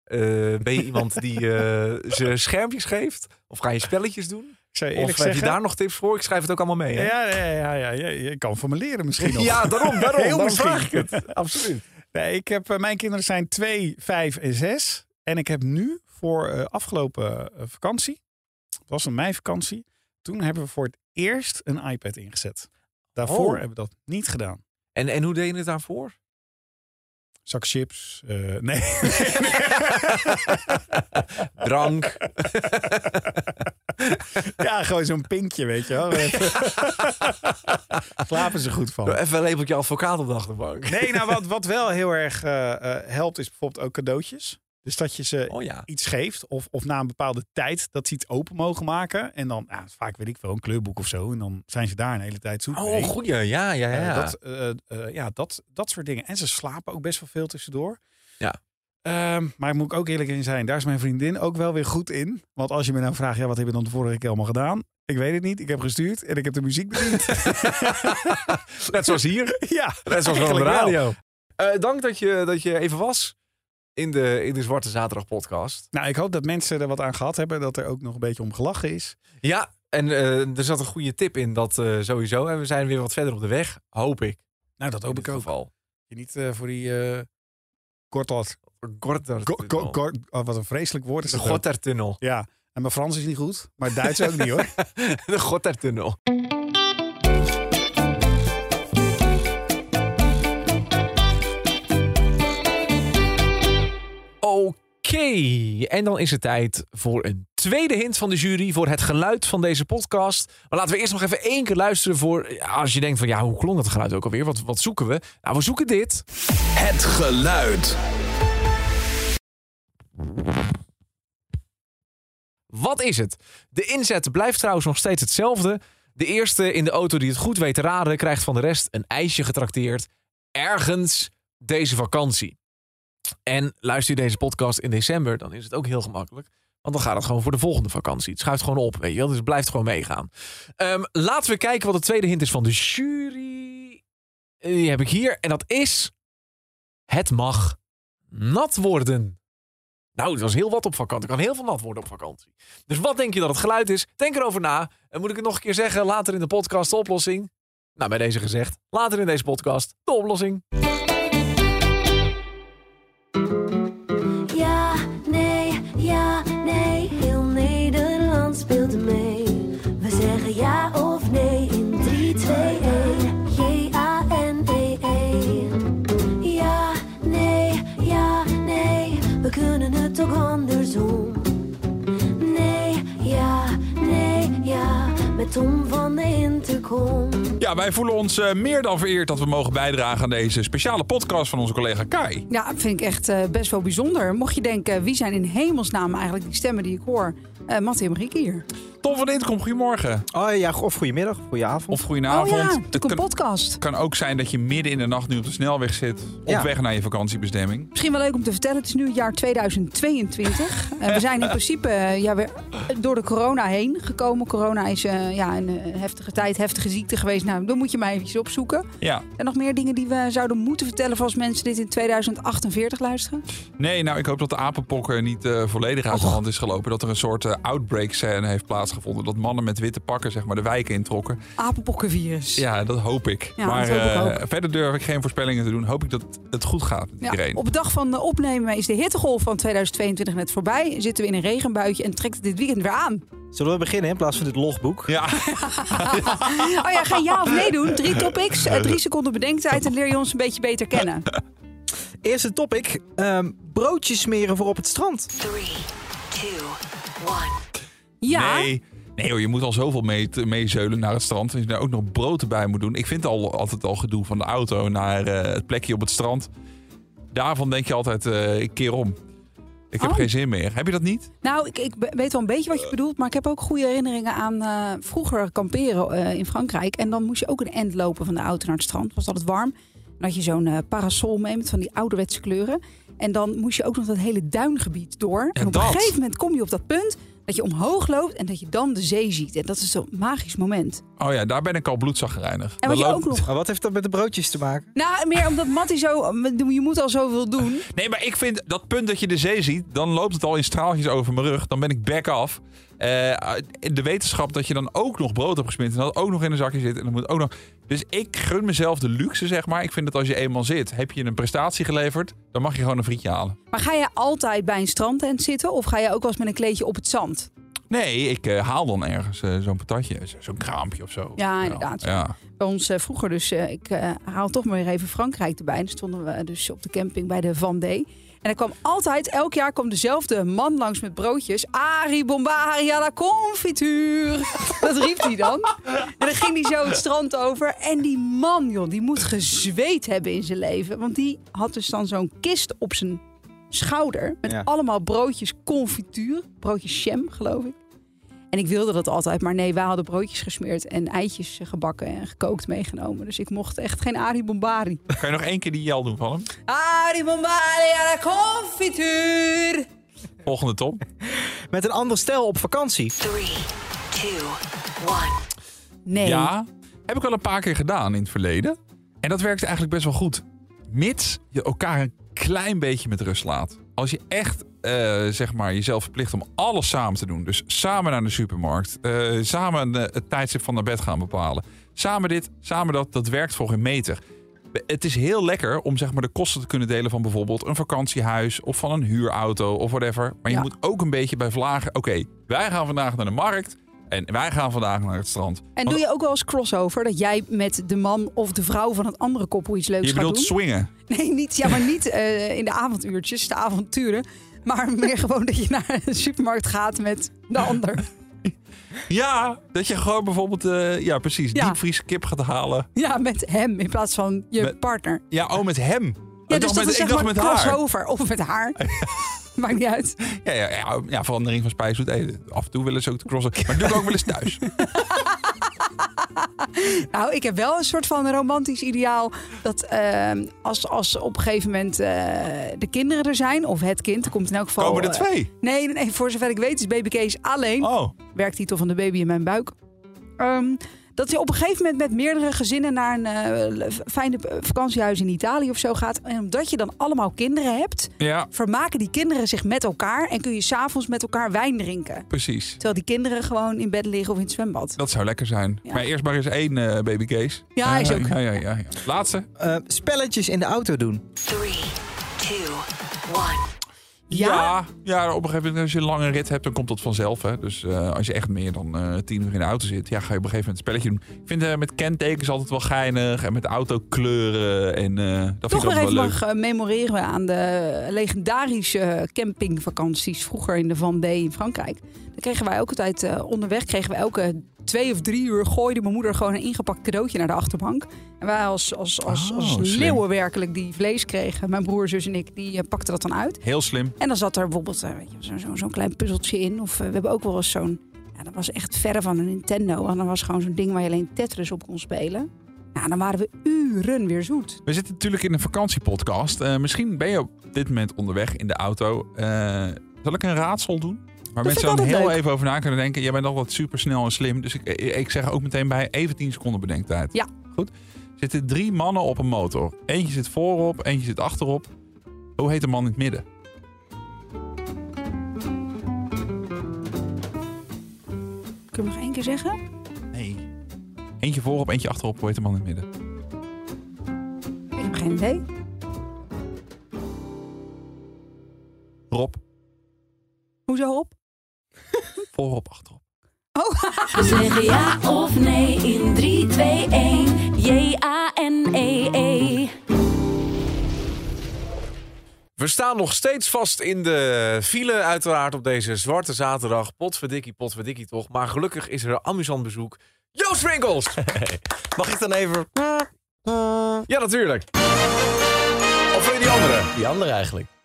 Eh, ben je iemand die eh *laughs* ze schermpjes geeft? Of ga je spelletjes doen? Ik zou je Of eerlijk heb je daar nog tips voor? Ik schrijf het ook allemaal mee. Hè? Ja, ja, ja, ja, ja, je kan van me leren misschien *laughs* nog. Ja, daarom, daarom. Heel daarom misschien. vraag ik het. Absoluut. Nee, ik heb, eh, mijn kinderen zijn 2, 5 en 6. En ik heb nu voor eh, afgelopen eh, vakantie, het was een meivakantie, toen hebben we voor het eerst een iPad ingezet. Daarvoor Oh. hebben we dat niet gedaan. En, en hoe deed je het daarvoor? Zak chips. eh, *laughs* nee. *laughs* Drank. *laughs* *laughs* ja, gewoon zo'n pinkje, weet je wel. *laughs* *laughs* Slapen ze goed van. Even een lepeltje advocaat op de achterbank. Nee, nou wat, wat wel heel erg eh, eh, helpt is bijvoorbeeld ook cadeautjes. Dus dat je ze Oh ja. iets geeft of, of na een bepaalde tijd dat ze iets open mogen maken. En dan, ja, vaak weet ik wel, een kleurboek of zo. En dan zijn ze daar een hele tijd zoek mee. Oh, goeie. Ja, ja, ja. dat, eh, eh, ja dat, dat soort dingen. En ze slapen ook best wel veel tussendoor. Ja. Ehm, maar moet ik ook eerlijk in zijn, daar is mijn vriendin ook wel weer goed in. Want als je me nou vraagt, ja, wat heb je dan de vorige keer allemaal gedaan? Ik weet het niet. Ik heb gestuurd en ik heb de muziek bediend. *laughs* Net zoals hier. *laughs* ja, Net zoals op de radio. Eh, dank dat je, dat je even was in de, in de Zwarte Zaterdag podcast. Nou, ik hoop dat mensen er wat aan gehad hebben. Dat er ook nog een beetje om gelachen is. Ja, en eh, er zat een goede tip in dat eh, sowieso. En we zijn weer wat verder op de weg, hoop ik. Nou, dat hoop ik ook. Geval. Je niet voor die uh, Gortlat. Gorter Go- oh, wat een vreselijk woord is De. Gotthardtunnel. Ja, en mijn Frans is niet goed. Maar Duits ook niet hoor. *laughs* De Gotthardtunnel. Oké, en dan is het tijd voor een tweede hint van de jury voor het geluid van deze podcast. Maar laten we eerst nog even één keer luisteren voor als je denkt van ja, hoe klonk dat geluid ook alweer? Wat, wat zoeken we? Nou, we zoeken dit. Het geluid. Wat is het? De inzet blijft trouwens nog steeds hetzelfde. De eerste in de auto die het goed weet te raden, krijgt van de rest een ijsje getrakteerd. Ergens deze vakantie. En luister je deze podcast in december, dan is het ook heel gemakkelijk. Want dan gaat het gewoon voor de volgende vakantie. Het schuift gewoon op, weet je wel. Dus het blijft gewoon meegaan. Ehm, laten we kijken wat de tweede hint is van de jury. Eh, Die heb ik hier. En dat is... Het mag nat worden. Nou, het was heel wat op vakantie. Er kan heel veel nat worden op vakantie. Dus wat denk je dat het geluid is? Denk erover na. En moet ik het nog een keer zeggen? Later in de podcast de oplossing. Nou, bij deze gezegd. Later in deze podcast de oplossing. Tom van de Intercom. Ja, wij voelen ons eh, meer dan vereerd dat we mogen bijdragen aan deze speciale podcast van onze collega Kai. Ja, vind ik echt eh, best wel bijzonder. Mocht je denken, wie zijn in hemelsnaam eigenlijk die stemmen die ik hoor? Eh Mattie en Marieke hier. Tom van Intkom, goedemorgen. Oh ja, of goedemiddag, of goedenavond. Of goedenavond. Oh ja, kan, podcast. kan ook zijn dat je midden in de nacht nu op de snelweg zit. Op Ja. weg naar je vakantiebestemming. Misschien wel leuk om te vertellen, het is nu het jaar 2022. *laughs* Eh, we zijn in principe eh, ja, weer door de corona heen gekomen. Corona is eh, ja, een eh, heftige tijd, heftige ziekte geweest. Nou, dan moet je maar eventjes opzoeken. Ja. En nog meer dingen die we zouden moeten vertellen voor als mensen dit in 2048 luisteren? Nee, nou ik hoop dat de apenpokken niet eh, volledig uit de hand is gelopen. Dat er een soort eh, outbreak scène heeft plaatsgevonden. Dat mannen met witte pakken zeg maar de wijken introkken. Apenpokkenvirus. Ja, dat hoop ik. Ja, maar dat hoop ik eh, ook. verder durf ik geen voorspellingen te doen. Hoop ik dat het goed gaat met Ja, iedereen. op de dag van opnemen is de hittegolf van 2022 net voorbij. Zitten we in een regenbuitje en trekt het dit weekend weer aan. Zullen we beginnen in plaats van dit logboek? Ja, *laughs* *laughs* Oh ja, ga ja of nee doen. Drie topics, eh, drie seconden bedenktijd en leer je ons een beetje beter kennen. *laughs* Eerste topic. ehm, broodjes smeren voor op het strand. Ja, nee. Nee hoor, je moet al zoveel mee, meezeulen naar het strand. Als je daar ook nog brood erbij moet doen. Ik vind al, altijd al gedoe van de auto naar eh, het plekje op het strand. Daarvan denk je altijd eh een keer om. Ik heb Oh. geen zin meer. Heb je dat niet? nou, ik, ik weet wel een beetje wat je bedoelt. Maar ik heb ook goede herinneringen aan eh, vroeger kamperen in Frankrijk. En dan moest je ook een end lopen van de auto naar het strand. Was altijd warm. Dan had je zo'n parasol mee met van die ouderwetse kleuren. En dan moest je ook nog dat hele duingebied door. en op dat. een gegeven moment kom je op dat punt dat je omhoog loopt en dat je dan de zee ziet. En dat is zo'n magisch moment. Oh ja, daar ben ik al bloedzaggereinig. En wat je Dan ook loopt- nog... Maar wat heeft dat met de broodjes te maken? Nou, meer omdat Mattie zo... Je moet al zoveel doen. Nee, maar ik vind dat punt dat je de zee ziet, dan loopt het al in straaltjes over mijn rug. Dan ben ik back af. Eh, de wetenschap dat je dan ook nog brood hebt gesmeerd en dat ook nog in een zakje zit. En dan moet ook nog. Dus ik gun mezelf de luxe, zeg maar. Ik vind dat als je eenmaal zit, heb je een prestatie geleverd, dan mag je gewoon een frietje halen. Maar ga je altijd bij een strandtent zitten? Of ga je ook wel eens met een kleedje op het zand? Nee, ik eh, haal dan ergens eh, zo'n patatje, zo- zo'n kraampje of zo. Ja, inderdaad. Ja. Bij ons vroeger dus, ik haal toch maar weer even Frankrijk erbij. Dan stonden we dus op de camping bij de Vendée. En er kwam altijd, elk jaar kwam dezelfde man langs met broodjes. Arie Bombari à la confituur. *laughs* Dat riep hij dan. En dan ging hij zo het strand over. En die man, joh, die moet gezweet hebben in zijn leven. Want die had dus dan zo'n kist op zijn schouder. Met Ja. allemaal broodjes confituur. Broodjes jam, geloof ik. En ik wilde dat altijd, maar nee, wij hadden broodjes gesmeerd en eitjes gebakken en gekookt meegenomen. Dus ik mocht echt geen Arie Bombari. Kan je nog één keer die jel doen van hem? Arie Bombari à la confituur. Volgende Tom. Met een ander stel op vakantie. Nee. Ja, heb ik al een paar keer gedaan in het verleden. En dat werkte eigenlijk best wel goed. Mits je elkaar een klein beetje met rust laat. Als je echt eh, zeg maar jezelf verplicht om alles samen te doen. Dus samen naar de supermarkt. eh, samen eh, het tijdstip van naar bed gaan bepalen. Samen dit, samen dat. Dat werkt voor geen meter. Het is heel lekker om zeg maar, de kosten te kunnen delen van bijvoorbeeld een vakantiehuis of van een huurauto of whatever. Maar je Ja. moet ook een beetje bij vlagen. Oké, wij gaan vandaag naar de markt en wij gaan vandaag naar het strand. En Want doe je ook wel eens crossover? Dat jij met de man of de vrouw van het andere koppel iets leuks je gaat bedoelt doen? swingen. Nee, niet, ja, maar niet in de avonduurtjes, de avonturen. Maar meer gewoon dat je naar de supermarkt gaat met de ander. Ja, dat je gewoon bijvoorbeeld, eh, ja precies, Ja. diepvries kip gaat halen. Ja, met hem in plaats van je Met- partner. Ja, oh, met hem. Ja, ik dus dacht dat met, is ik dacht met haar. Of met haar. *laughs* Maakt niet uit. Ja, ja, ja, ja, verandering van spijs doet eten. Af en toe willen ze ook de crossen. Maar doe ik ook wel eens thuis. *laughs* *laughs* Nou, ik heb wel een soort van romantisch ideaal. Dat ehm, als, als op een gegeven moment eh, de kinderen er zijn, of het kind, komt in elk geval. Komen er eh, twee? nee, nee, voor zover ik weet is baby Kees alleen. Oh, Werktitel van de baby in mijn buik. Ehm, dat je op een gegeven moment met meerdere gezinnen naar een eh, fijne vakantiehuis in Italië of zo gaat. En omdat je dan allemaal kinderen hebt, ja, vermaken die kinderen zich met elkaar. En kun je s'avonds met elkaar wijn drinken. precies. Terwijl die kinderen gewoon in bed liggen of in het zwembad. Dat zou lekker zijn. Ja. Maar eerst maar eens één eh, baby case. Ja, is ook. Ja, ja, ja, ja. Laatste. Eh, spelletjes in de auto doen. Ja? ja, op een gegeven moment als je een lange rit hebt, dan komt dat vanzelf. Hè? Dus eh, als je echt meer dan eh, tien uur in de auto zit, ja, ga je op een gegeven moment een spelletje doen. Ik vind eh, met kentekens altijd wel geinig en met autokleuren. En dat Toch vind ik wel leuk. mag memoreren we aan de legendarische campingvakanties vroeger in de Vendée in Frankrijk. Dan kregen wij ook altijd onderweg, kregen we elke twee of drie uur gooide mijn moeder gewoon een ingepakt cadeautje naar de achterbank. En wij als, als, als, Oh, als leeuwen werkelijk die vlees kregen, mijn broer, zus en ik, die pakten dat dan uit. Heel slim. En dan zat er bijvoorbeeld eh, je, zo- zo- zo'n klein puzzeltje in. Of eh, we hebben ook wel eens zo'n, ja, dat was echt verre van een Nintendo. Want dat was gewoon zo'n ding waar je alleen Tetris op kon spelen. Ja, dan waren we uren weer zoet. We zitten natuurlijk in een vakantiepodcast. Eh, misschien ben je op dit moment onderweg in de auto. Zal ik een raadsel doen? Waar mensen dan heel leuk. even over na kunnen denken. Jij bent altijd super snel en slim. Dus ik, ik zeg ook meteen bij even 10 seconden bedenktijd. Ja. Goed. Zitten drie mannen op een motor. Eentje zit voorop, eentje zit achterop. Hoe heet de man in het midden? Kun je nog één keer zeggen? Nee. Eentje voorop, eentje achterop. Hoe heet de man in het midden? Ik heb geen idee. Rob. Hoezo op? *laughs* Voorop, achterop. Zeg ja of nee in 3, 2, 1. J-A-N-E-E. We staan nog steeds vast in de file, uiteraard op deze zwarte zaterdag. Potverdikkie, potverdikkie toch. Maar gelukkig is er amusant bezoek. Joost Winkels! *laughs* Mag ik dan even... Ja, natuurlijk. Of wil je die andere? Die andere eigenlijk. *laughs*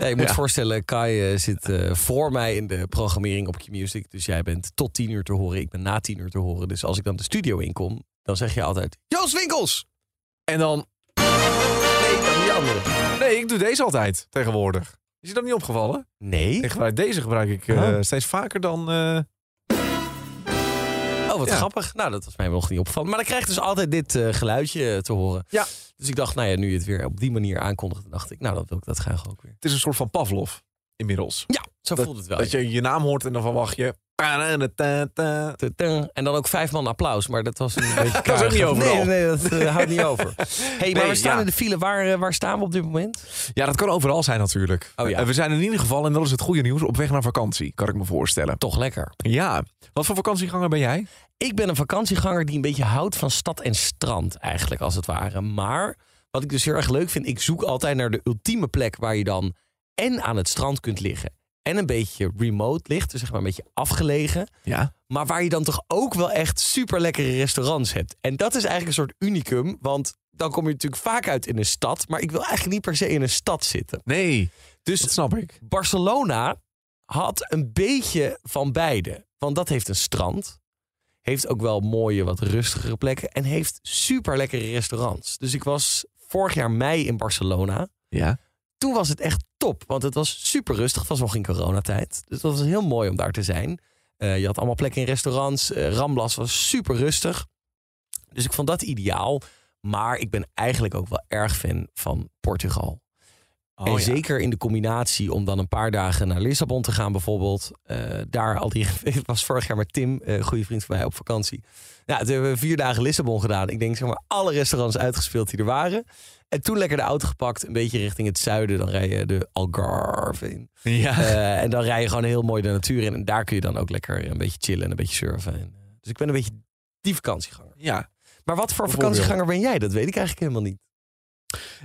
Ja, je moet Ja. voorstellen, Kai eh, zit eh, voor mij in de programmering op Q-Music. Dus jij bent tot tien uur te horen, ik ben na tien uur te horen. Dus als ik dan de studio inkom, dan zeg je altijd... Joost Winkels! En dan... Nee, dan die andere. Nee, ik doe deze altijd tegenwoordig. Is je dat niet opgevallen? Nee? Ik gebruik deze gebruik ik eh, Oh. steeds vaker dan... eh, Oh, wat Ja. grappig. Nou, dat was mij nog niet opgevallen. Maar dan krijg je dus altijd dit eh, geluidje te horen. Ja. Dus ik dacht, nou ja, nu je het weer op die manier aankondigt, dacht ik, nou, dan wil ik dat graag ook weer. Het is een soort van Pavlov inmiddels. Ja, zo Dat- voelt het wel. Dat je je naam hoort en dan verwacht je... En dan ook vijf man applaus, maar dat was een *laughs* beetje Dat is ook niet overal. Nee, nee, dat eh, houdt niet over. *laughs* hey, maar Nee, we staan ja. in de file. Waar, eh, waar staan we op dit moment? Ja, dat kan overal zijn natuurlijk. Oh ja. Eh, We zijn in ieder geval, en dat is het goede nieuws, op weg naar vakantie. Kan ik me voorstellen. Toch lekker. Ja. Wat voor vakantieganger ben jij? Ik ben een vakantieganger die een beetje houdt van stad en strand eigenlijk, als het ware. Maar wat ik dus heel erg leuk vind, ik zoek altijd naar de ultieme plek waar je dan en aan het strand kunt liggen en een beetje remote ligt, dus zeg maar een beetje afgelegen. Ja. Maar waar je dan toch ook wel echt super lekkere restaurants hebt. En dat is eigenlijk een soort unicum, want dan kom je natuurlijk vaak uit in een stad, maar ik wil eigenlijk niet per se in een stad zitten. Nee, Dus dat snap ik. Barcelona had een beetje van beide. Want dat heeft een strand. Heeft ook wel mooie, wat rustigere plekken. En heeft super lekkere restaurants. Dus ik was vorig jaar mei in Barcelona. Ja. Toen was het echt top. Want het was super rustig. Het was nog in coronatijd. Dus dat was heel mooi om daar te zijn. Eh, je had allemaal plekken in restaurants. Eh, Ramblas was super rustig. Dus ik vond dat ideaal. Maar ik ben eigenlijk ook wel erg fan van Portugal. Oh, en ja. zeker in de combinatie om dan een paar dagen naar Lissabon te gaan bijvoorbeeld. Eh, daar al die... *laughs* Ik was vorig jaar met Tim, een goede vriend van mij, op vakantie. Nou, toen hebben we vier dagen Lissabon gedaan. Ik denk zeg maar alle restaurants uitgespeeld die er waren. En toen lekker de auto gepakt, een beetje richting het zuiden. Dan rij je de Algarve in. Ja. Eh, en dan rij je gewoon heel mooi de natuur in. En daar kun je dan ook lekker een beetje chillen en een beetje surfen. En, eh, dus ik ben een beetje die vakantieganger. ja. Maar wat voor vakantieganger ben jij? Dat weet ik eigenlijk helemaal niet.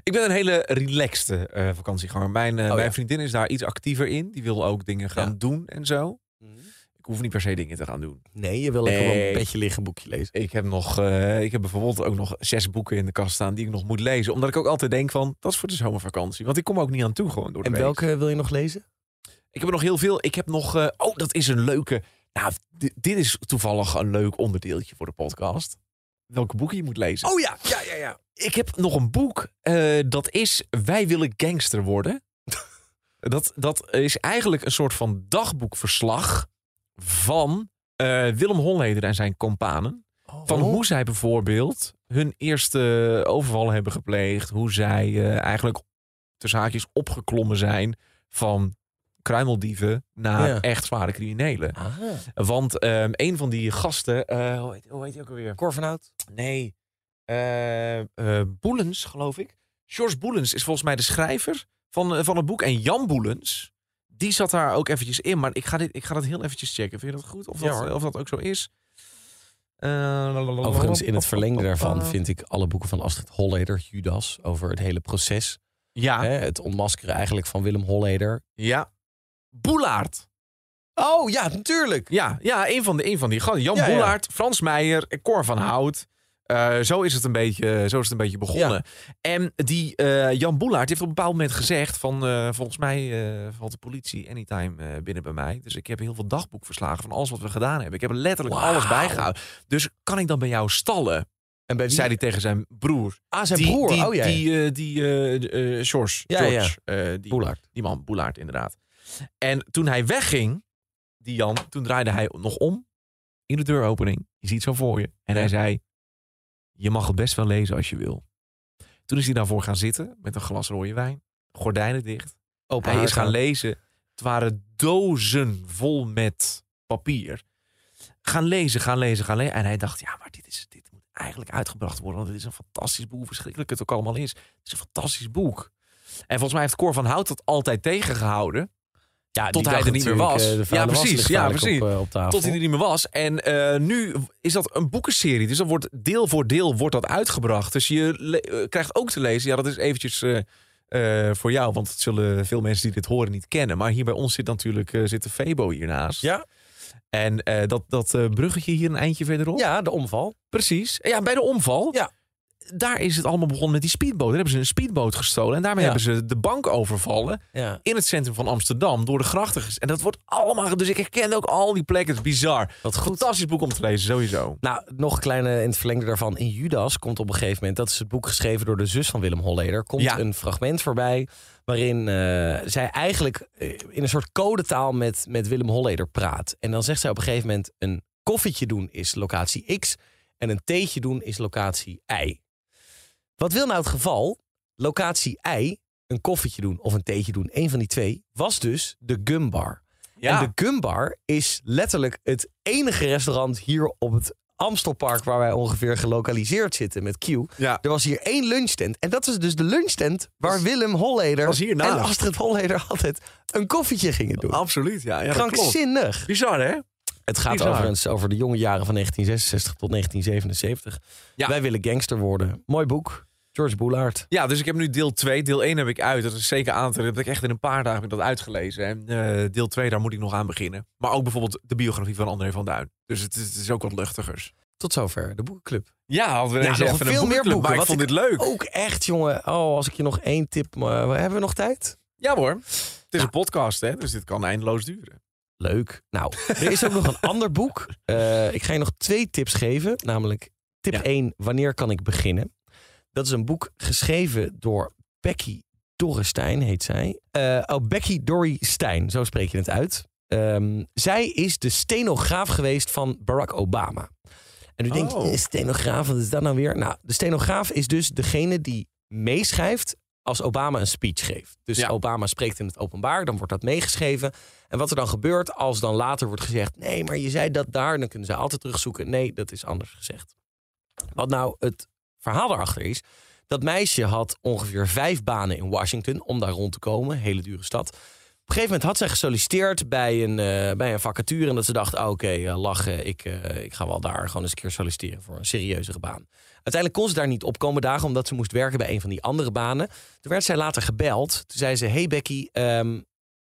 Ik ben een hele relaxte eh, vakantieganger. Mijn, Oh, mijn ja. vriendin is daar iets actiever in. Die wil ook dingen gaan Ja. doen en zo. Hoef niet per se dingen te gaan doen. Nee, je wil Nee. een bedje liggen, boekje lezen. Ik heb, nog, eh, ik heb bijvoorbeeld ook nog zes boeken in de kast staan die ik nog moet lezen. Omdat ik ook altijd denk van, dat is voor de zomervakantie. Want ik kom ook niet aan toe gewoon door de En week. welke wil je nog lezen? Ik heb er nog heel veel. Ik heb nog, eh, oh dat is een leuke. Nou, di- dit is toevallig een leuk onderdeeltje voor de podcast. Welke boeken je moet lezen. Oh ja, ja, ja, ja. Ik heb nog een boek. eh, dat is Wij willen gangster worden. *laughs* dat, dat is eigenlijk een soort van dagboekverslag van eh, Willem Holleder en zijn companen. Van hoe zij bijvoorbeeld hun eerste overval hebben gepleegd. Hoe zij eh, eigenlijk tussen haakjes opgeklommen zijn van kruimeldieven naar Ja. echt zware criminelen. Ah. Want ehm, een van die gasten, eh, hoe, heet, hoe heet hij ook alweer? Korvenhout? Nee, Boelens, geloof ik. George Boelens is volgens mij de schrijver van, van het boek. En Jan Boelens, die zat daar ook eventjes in. Maar ik ga, dit, ik ga dat heel eventjes checken. Vind je dat goed? Of, dat, of dat ook zo is? Eh, Overigens, in het verlengde daarvan vind ik alle boeken van Astrid Holleder, Judas, over het hele proces. Ja, Hè, het ontmaskeren eigenlijk van Willem Holleder. ja. Boelaert. Oh ja, natuurlijk. Ja, ja een, van de, een van die gasten. Jan Ja, Frans Meijer, Cor van Hout. Eh, zo, is het een beetje, zo is het een beetje begonnen. En die eh, Jan Boelaert heeft op een bepaald moment gezegd van... eh, volgens mij valt de politie anytime binnen bij mij. Dus ik heb heel veel dagboekverslagen van alles wat we gedaan hebben. Ik heb er letterlijk alles bijgehouden. Dus kan ik dan bij jou stallen? En bij wie? Zei hij tegen zijn broer. Ah, zijn die, broer. Die, oh ja. die, die George. Ja, George die, Boelaert. die man, Boelaert inderdaad. En toen hij wegging, die Jan, toen draaide hij nog om in de deuropening. Je ziet zo voor je. En hij zei, je mag het best wel lezen als je wil. Toen is hij daarvoor gaan zitten met een glas rode wijn. Gordijnen dicht. Open hij is gaan lezen. Het waren dozen vol met papier. Gaan lezen, gaan lezen, gaan lezen. En hij dacht, ja, maar dit, is, dit moet eigenlijk uitgebracht worden. Want het is een fantastisch boek. Verschrikkelijk het ook allemaal is. Het is een fantastisch boek. En volgens mij heeft Cor van Hout dat altijd tegengehouden. Ja, tot hij er niet meer was. eh, ja, precies. Ja, precies. Op, eh, op tafel. tot hij er niet meer was. En eh, nu is dat een boekenserie. Dus dan wordt deel voor deel wordt dat uitgebracht. Dus je krijgt ook te lezen. Ja, dat is eventjes voor jou. Want het zullen veel mensen die dit horen niet kennen. Maar hier bij ons zit natuurlijk zit de Febo hiernaast. Ja. En dat, dat bruggetje hier een eindje verderop. Ja, de omval. Precies. Ja, bij de omval. Ja. Daar is het allemaal begonnen met die speedboot. Daar hebben ze een speedboot gestolen. En daarmee Ja. hebben ze de bank overvallen. Ja. In het centrum van Amsterdam. Door de grachten. ges- En dat wordt allemaal... Dus ik herken ook al die plekken. Het is bizar. Wat goed. Fantastisch boek om te lezen, sowieso. Nou, nog een kleine in het verlengde daarvan. In Judas komt op een gegeven moment, dat is het boek geschreven door de zus van Willem Holleder, komt Ja. een fragment voorbij waarin eh, zij eigenlijk eh, in een soort codetaal met, met Willem Holleder praat. En dan zegt zij op een gegeven moment, een koffietje doen is locatie X en een theetje doen is locatie Y. Wat wil nou het geval? Locatie Y, een koffietje doen of een theetje doen, een van die twee, was dus de gumbar. Ja. En de Gumbar is letterlijk het enige restaurant hier op het Amstelpark waar wij ongeveer gelokaliseerd zitten met Q. Ja. Er was hier één lunchtent. En dat was dus de lunchtent waar Willem Holleder was en Astrid Holleder altijd een koffietje gingen doen. Absoluut, ja. ja. Krankzinnig. Bizar, hè? Het gaat Bizar. overigens over de jonge jaren van 1966 tot 1977. Ja. Wij willen gangster worden. Mooi boek. George Boulaert. Ja, dus ik heb nu deel 2. Deel 1 heb ik uit. Dat is zeker aan te Dat heb ik echt in een paar dagen heb ik dat uitgelezen. En eh, deel 2, daar moet ik nog aan beginnen. Maar ook bijvoorbeeld de biografie van André van Duin. Dus het is, het is ook wat luchtigers. Tot zover de boekenclub. Ja, hadden we Ja, nog even veel meer boeken. Maar ik Wat vond ik dit leuk. Ook echt, jongen. Oh, als ik je nog één tip... maar hebben we nog tijd? Ja hoor. Het is een podcast, hè? Dus dit kan eindeloos duren. Leuk. Nou, er is ook nog een *laughs* ander boek. Eh, ik ga je nog twee tips geven. Namelijk tip Ja. 1, wanneer kan ik beginnen? Dat is een boek geschreven door Becky Dorrestein, heet zij. Eh, oh, Becky Dory Stein, zo spreek je het uit. Ehm, zij is de stenograaf geweest van Barack Obama. En u denkt, Oh. stenograaf, wat is dat nou weer? Nou, de stenograaf is dus degene die meeschrijft als Obama een speech geeft. Dus Ja. Obama spreekt in het openbaar, dan wordt dat meegeschreven. En wat er dan gebeurt als dan later wordt gezegd... nee, maar je zei dat daar, dan kunnen ze altijd terugzoeken. Nee, dat is anders gezegd. Wat nou het verhaal daarachter is... dat meisje had ongeveer vijf banen in Washington om daar rond te komen. Hele dure stad. Op een gegeven moment had zij gesolliciteerd bij een, eh, bij een vacature... en dat ze dacht, ah, oké, eh, lachen, ik, eh, ik ga wel daar gewoon eens een keer solliciteren... voor een serieuzere baan. Uiteindelijk kon ze daar niet opkomen dagen... omdat ze moest werken bij een van die andere banen. Toen werd zij later gebeld. Toen zei ze, hey Becky, ehm,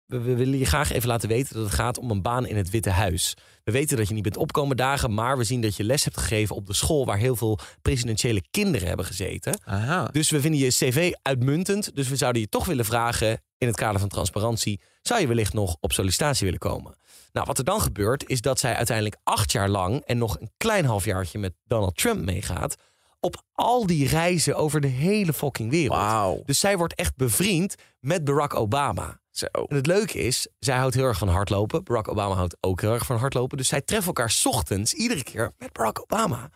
we, willen je graag even laten weten dat het gaat om een baan in het Witte Huis. We weten dat je niet bent opkomen dagen, maar we zien dat je les hebt gegeven op de school waar heel veel presidentiële kinderen hebben gezeten. Aha. Dus we vinden je cv uitmuntend. Dus we zouden je toch willen vragen in het kader van transparantie, zou je wellicht nog op sollicitatie willen komen? Nou, wat er dan gebeurt is dat zij uiteindelijk acht jaar lang en nog een klein halfjaartje met Donald Trump meegaat op al die reizen over de hele fucking wereld. Wauw. Dus zij wordt echt bevriend met Barack Obama. Zo. En het leuke is, zij houdt heel erg van hardlopen. Barack Obama houdt ook heel erg van hardlopen. Dus zij treffen elkaar 's ochtends iedere keer met Barack Obama.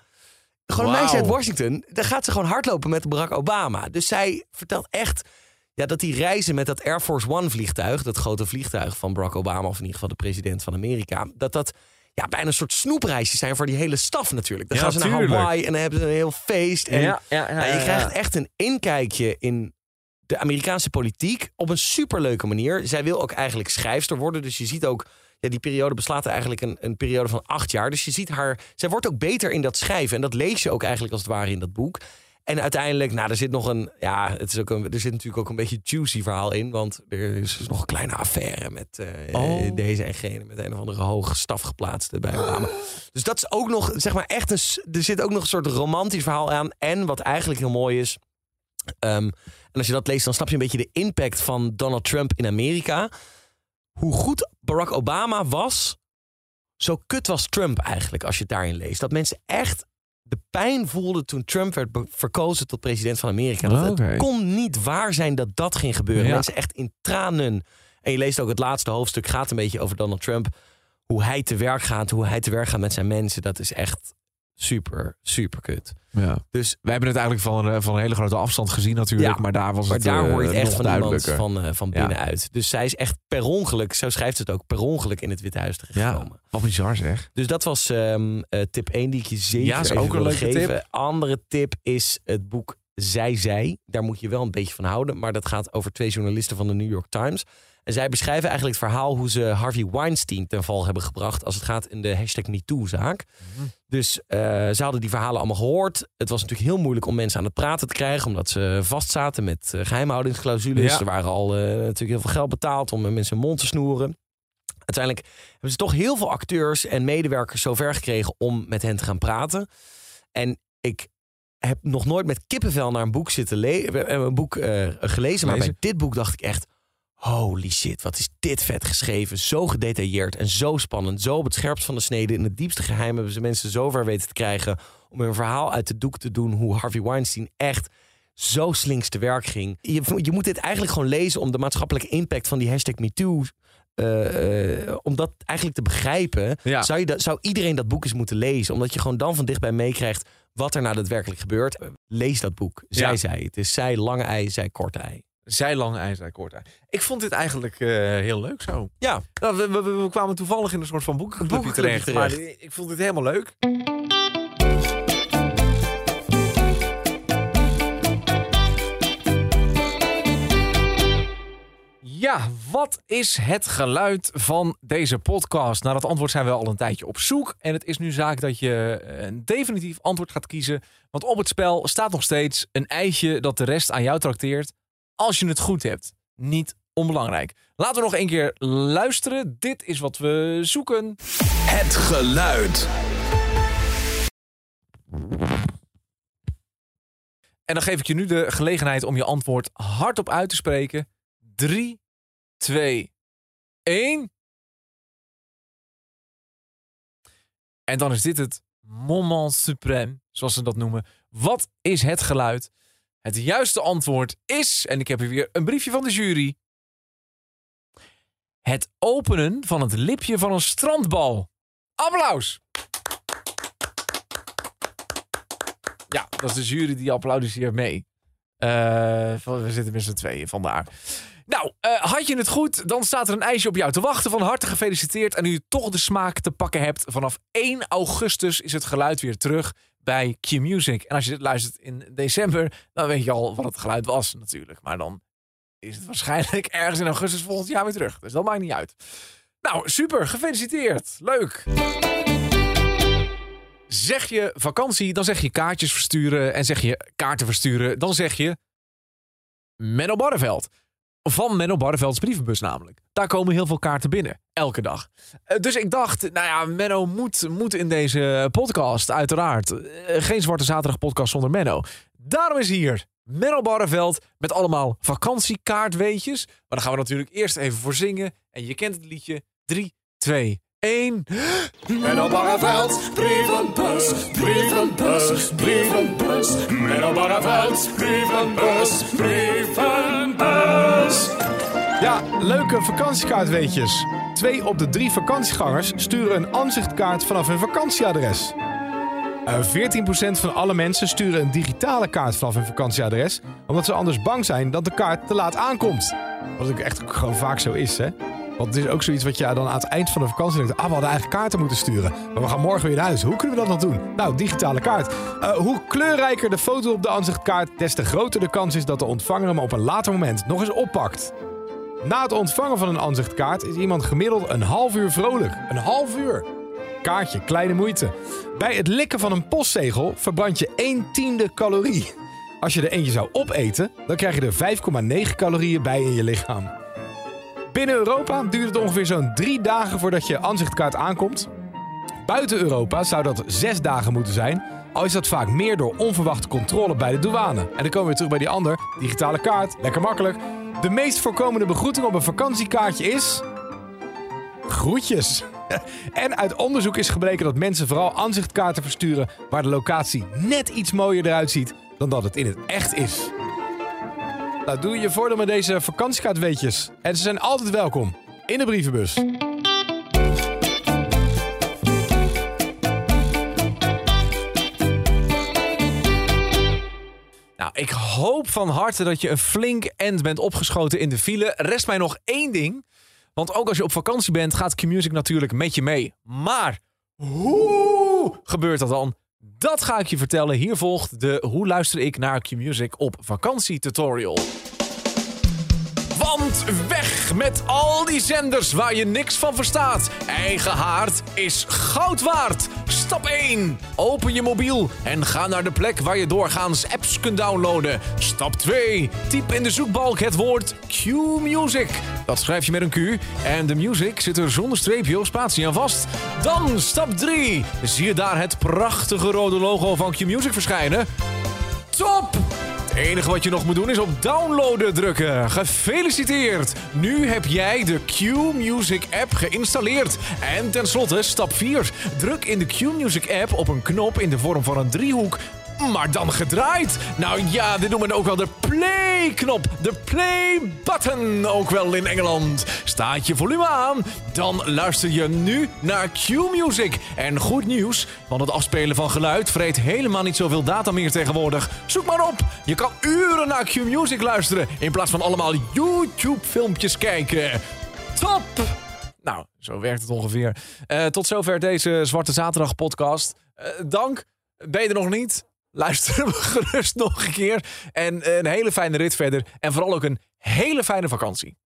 Gewoon een meisje uit Washington. Dan gaat ze gewoon hardlopen met Barack Obama. Dus zij vertelt echt ja, dat die reizen met dat Air Force One vliegtuig... dat grote vliegtuig van Barack Obama... of in ieder geval de president van Amerika... dat dat ja, bijna een soort snoepreisjes zijn voor die hele staf natuurlijk. Dan Ja, gaan ze naar tuurlijk. Hawaii en dan hebben ze een heel feest. En Ja, ja, ja, je krijgt echt een inkijkje in de Amerikaanse politiek op een superleuke manier. Zij wil ook eigenlijk schrijfster worden. Dus je ziet ook, ja, die periode beslaat eigenlijk een, een periode van acht jaar. Dus je ziet haar, zij wordt ook beter in dat schrijven. En dat lees je ook eigenlijk als het ware in dat boek. En uiteindelijk, nou, er zit nog een, ja, het is ook een, er zit natuurlijk ook een beetje juicy verhaal in, want er is dus nog een kleine affaire met eh, Oh. deze en gene, met een of andere hoge stafgeplaatste bij Obama. Dus dat is ook nog, zeg maar, echt een, er zit ook nog een soort romantisch verhaal aan. En wat eigenlijk heel mooi is, ehm, en als je dat leest, dan snap je een beetje de impact van Donald Trump in Amerika. Hoe goed Barack Obama was, zo kut was Trump eigenlijk, als je het daarin leest. Dat mensen echt de pijn voelden toen Trump werd verkozen tot president van Amerika. Dat. Het kon niet waar zijn dat dat ging gebeuren. Ja. Mensen echt in tranen. En je leest ook het laatste hoofdstuk gaat een beetje over Donald Trump. Hoe hij te werk gaat, hoe hij te werk gaat met zijn mensen. Dat is echt super, super kut. Ja. Dus Wij hebben het eigenlijk van een, van een hele grote afstand gezien natuurlijk. Ja, maar daar was maar het daar eh, hoor je het echt van iemand van, eh, van Ja. binnenuit. Dus zij is echt per ongeluk, zo schrijft ze het ook, per ongeluk in het Witte Huis terechtgekomen. Ja, wat bizar zeg. Dus dat was ehm, eh, tip 1 die ik je zeker Ja, is ook een wilde leuke geven. tip. Andere tip is het boek Zij Zij. Daar moet je wel een beetje van houden. Maar dat gaat over twee journalisten van de New York Times. En zij beschrijven eigenlijk het verhaal hoe ze Harvey Weinstein ten val hebben gebracht... als het gaat in de hashtag MeToo-zaak. Dus eh, ze hadden die verhalen allemaal gehoord. Het was natuurlijk heel moeilijk om mensen aan het praten te krijgen... omdat ze vastzaten met eh, geheimhoudingsclausules. Ja. Er waren al eh, natuurlijk heel veel geld betaald om mensen hun mond te snoeren. Uiteindelijk hebben ze toch heel veel acteurs en medewerkers zover gekregen om met hen te gaan praten. En ik heb nog nooit met kippenvel naar een boek zitten le- een boek gelezen. Maar bij Lezen. dit boek dacht ik echt. Holy shit, wat is dit vet geschreven. Zo gedetailleerd en zo spannend. Zo op het scherpst van de snede. In het diepste geheim hebben ze mensen zover weten te krijgen... om hun verhaal uit de doek te doen... hoe Harvey Weinstein echt zo slinks te werk ging. Je, je moet dit eigenlijk gewoon lezen... om de maatschappelijke impact van die hashtag MeToo... eh, eh, om dat eigenlijk te begrijpen... Ja. Zou, je dat, zou iedereen dat boek eens moeten lezen. Omdat je gewoon dan van dichtbij meekrijgt... wat er nou daadwerkelijk gebeurt. Lees dat boek. Zij Ja. zei. Het is zij lange ei, zij korte ei. Zij lang ei, zij kort ei. Ik vond dit eigenlijk eh, heel leuk zo. Ja. Nou, we, we, we- we kwamen toevallig in een soort van boekenclubje terecht. Maar ik vond dit helemaal leuk. Ja, wat is het geluid van deze podcast? Nou, dat antwoord zijn we al een tijdje op zoek. En het is nu zaak dat je een definitief antwoord gaat kiezen. Want op het spel staat nog steeds een ijsje dat de rest aan jou trakteert. Als je het goed hebt. Niet onbelangrijk. Laten we nog een keer luisteren. Dit is wat we zoeken. Het geluid. En dan geef ik je nu de gelegenheid om je antwoord hardop uit te spreken. 3, 2, 1. En dan is dit het moment suprême, zoals ze dat noemen. Wat is het geluid? Het juiste antwoord is, en ik heb hier weer een briefje van de jury. Het openen van het lipje van een strandbal. Applaus! Ja, dat is de jury die applaudisseert mee. Eh, we zitten met z'n tweeën, vandaar. Nou, eh, had je het goed, dan staat er een ijsje op jou te wachten. Van harte gefeliciteerd. En nu je toch de smaak te pakken hebt, vanaf 1 augustus is het geluid weer terug bij Q-Music. En als je dit luistert in december, dan weet je al wat het geluid was natuurlijk. Maar dan is het waarschijnlijk *laughs* ergens in augustus volgend jaar weer terug. Dus dat maakt niet uit. Nou, super, gefeliciteerd. Leuk. Zeg je vakantie, dan zeg je kaartjes versturen. En zeg je kaarten versturen, dan zeg je Menno Barneveld. Van Menno Barnevelds brievenbus namelijk. Daar komen heel veel kaarten binnen, elke dag. Eh, Dus ik dacht, nou ja, Menno moet, moet in deze podcast, uiteraard. Eh, Geen Zwarte Zaterdag podcast zonder Menno. Daarom is hier Menno Barneveld met allemaal vakantiekaartweetjes. Maar daar gaan we natuurlijk eerst even voor zingen. En je kent het liedje. 3, 2, 1. Menno Barreveld, brievenbus, brievenbus, brievenbus. Menno brievenbus, brievenbus. Ja, leuke vakantiekaartweetjes. Twee op de drie vakantiegangers sturen een aanzichtkaart vanaf hun vakantieadres. Eh, 14% van alle mensen sturen een digitale kaart vanaf hun vakantieadres, omdat ze anders bang zijn dat de kaart te laat aankomt. Wat ook echt gewoon vaak zo is, hè? Want het is ook zoiets wat je dan aan het eind van de vakantie denkt: ah, we hadden eigenlijk kaarten moeten sturen. Maar we gaan morgen weer naar huis. Hoe kunnen we dat nog doen? Nou, digitale kaart. Eh, hoe kleurrijker de foto op de aanzichtkaart, des te groter de kans is dat de ontvanger hem op een later moment nog eens oppakt. Na het ontvangen van een aanzichtkaart is iemand gemiddeld een half uur vrolijk. Een half uur. Kaartje, kleine moeite. Bij het likken van een postzegel verbrand je 1 tiende calorie. Als je er eentje zou opeten, dan krijg je er 5,9 calorieën bij in je lichaam. Binnen Europa duurt het ongeveer zo'n drie dagen voordat je aanzichtkaart aankomt. Buiten Europa zou dat zes dagen moeten zijn, al is dat vaak meer door onverwachte controle bij de douane. En dan komen we weer terug bij die ander, digitale kaart, lekker makkelijk. De meest voorkomende begroeting op een vakantiekaartje is... Groetjes. *laughs* En uit onderzoek is gebleken dat mensen vooral aanzichtkaarten versturen waar de locatie net iets mooier eruit ziet dan dat het in het echt is. Nou, doe je voordeel met deze vakantiekaartweetjes. En ze zijn altijd welkom in de brievenbus. Nou, ik hoop van harte dat je een flink end bent opgeschoten in de file. Rest mij nog één ding. Want ook als je op vakantie bent, gaat Q-Music natuurlijk met je mee. Maar hoe gebeurt dat dan? Dat ga ik je vertellen. Hier volgt de Hoe luister ik naar Q-Music op vakantie tutorial. Want weg met al die zenders waar je niks van verstaat. Eigen haard is goud waard. Stap 1. Open je mobiel en ga naar de plek waar je doorgaans apps kunt downloaden. Stap 2. Typ in de zoekbalk het woord Q-Music. Dat schrijf je met een Q. En de music zit er zonder streepje of spatie aan vast. Dan stap 3. Zie je daar het prachtige rode logo van Q-Music verschijnen? Top! Enige wat je nog moet doen is op downloaden drukken. Gefeliciteerd! Nu heb jij de Q-Music app geïnstalleerd. En tenslotte stap 4. Druk in de Q-Music app op een knop in de vorm van een driehoek. Maar dan gedraaid. Nou ja, dit noemen we ook wel de play-knop. De play-button, ook wel in Engeland. Staat je volume aan, dan luister je nu naar Q-Music. En goed nieuws, want het afspelen van geluid vreet helemaal niet zoveel data meer tegenwoordig. Zoek maar op. Je kan uren naar Q-Music luisteren in plaats van allemaal YouTube-filmpjes kijken. Top! Nou, zo werkt het ongeveer. Eh, tot zover deze Zwarte Zaterdag podcast. Eh, dank. Ben je er nog niet? Luister hem *laughs* gerust nog een keer. En een hele fijne rit verder. En vooral ook een hele fijne vakantie.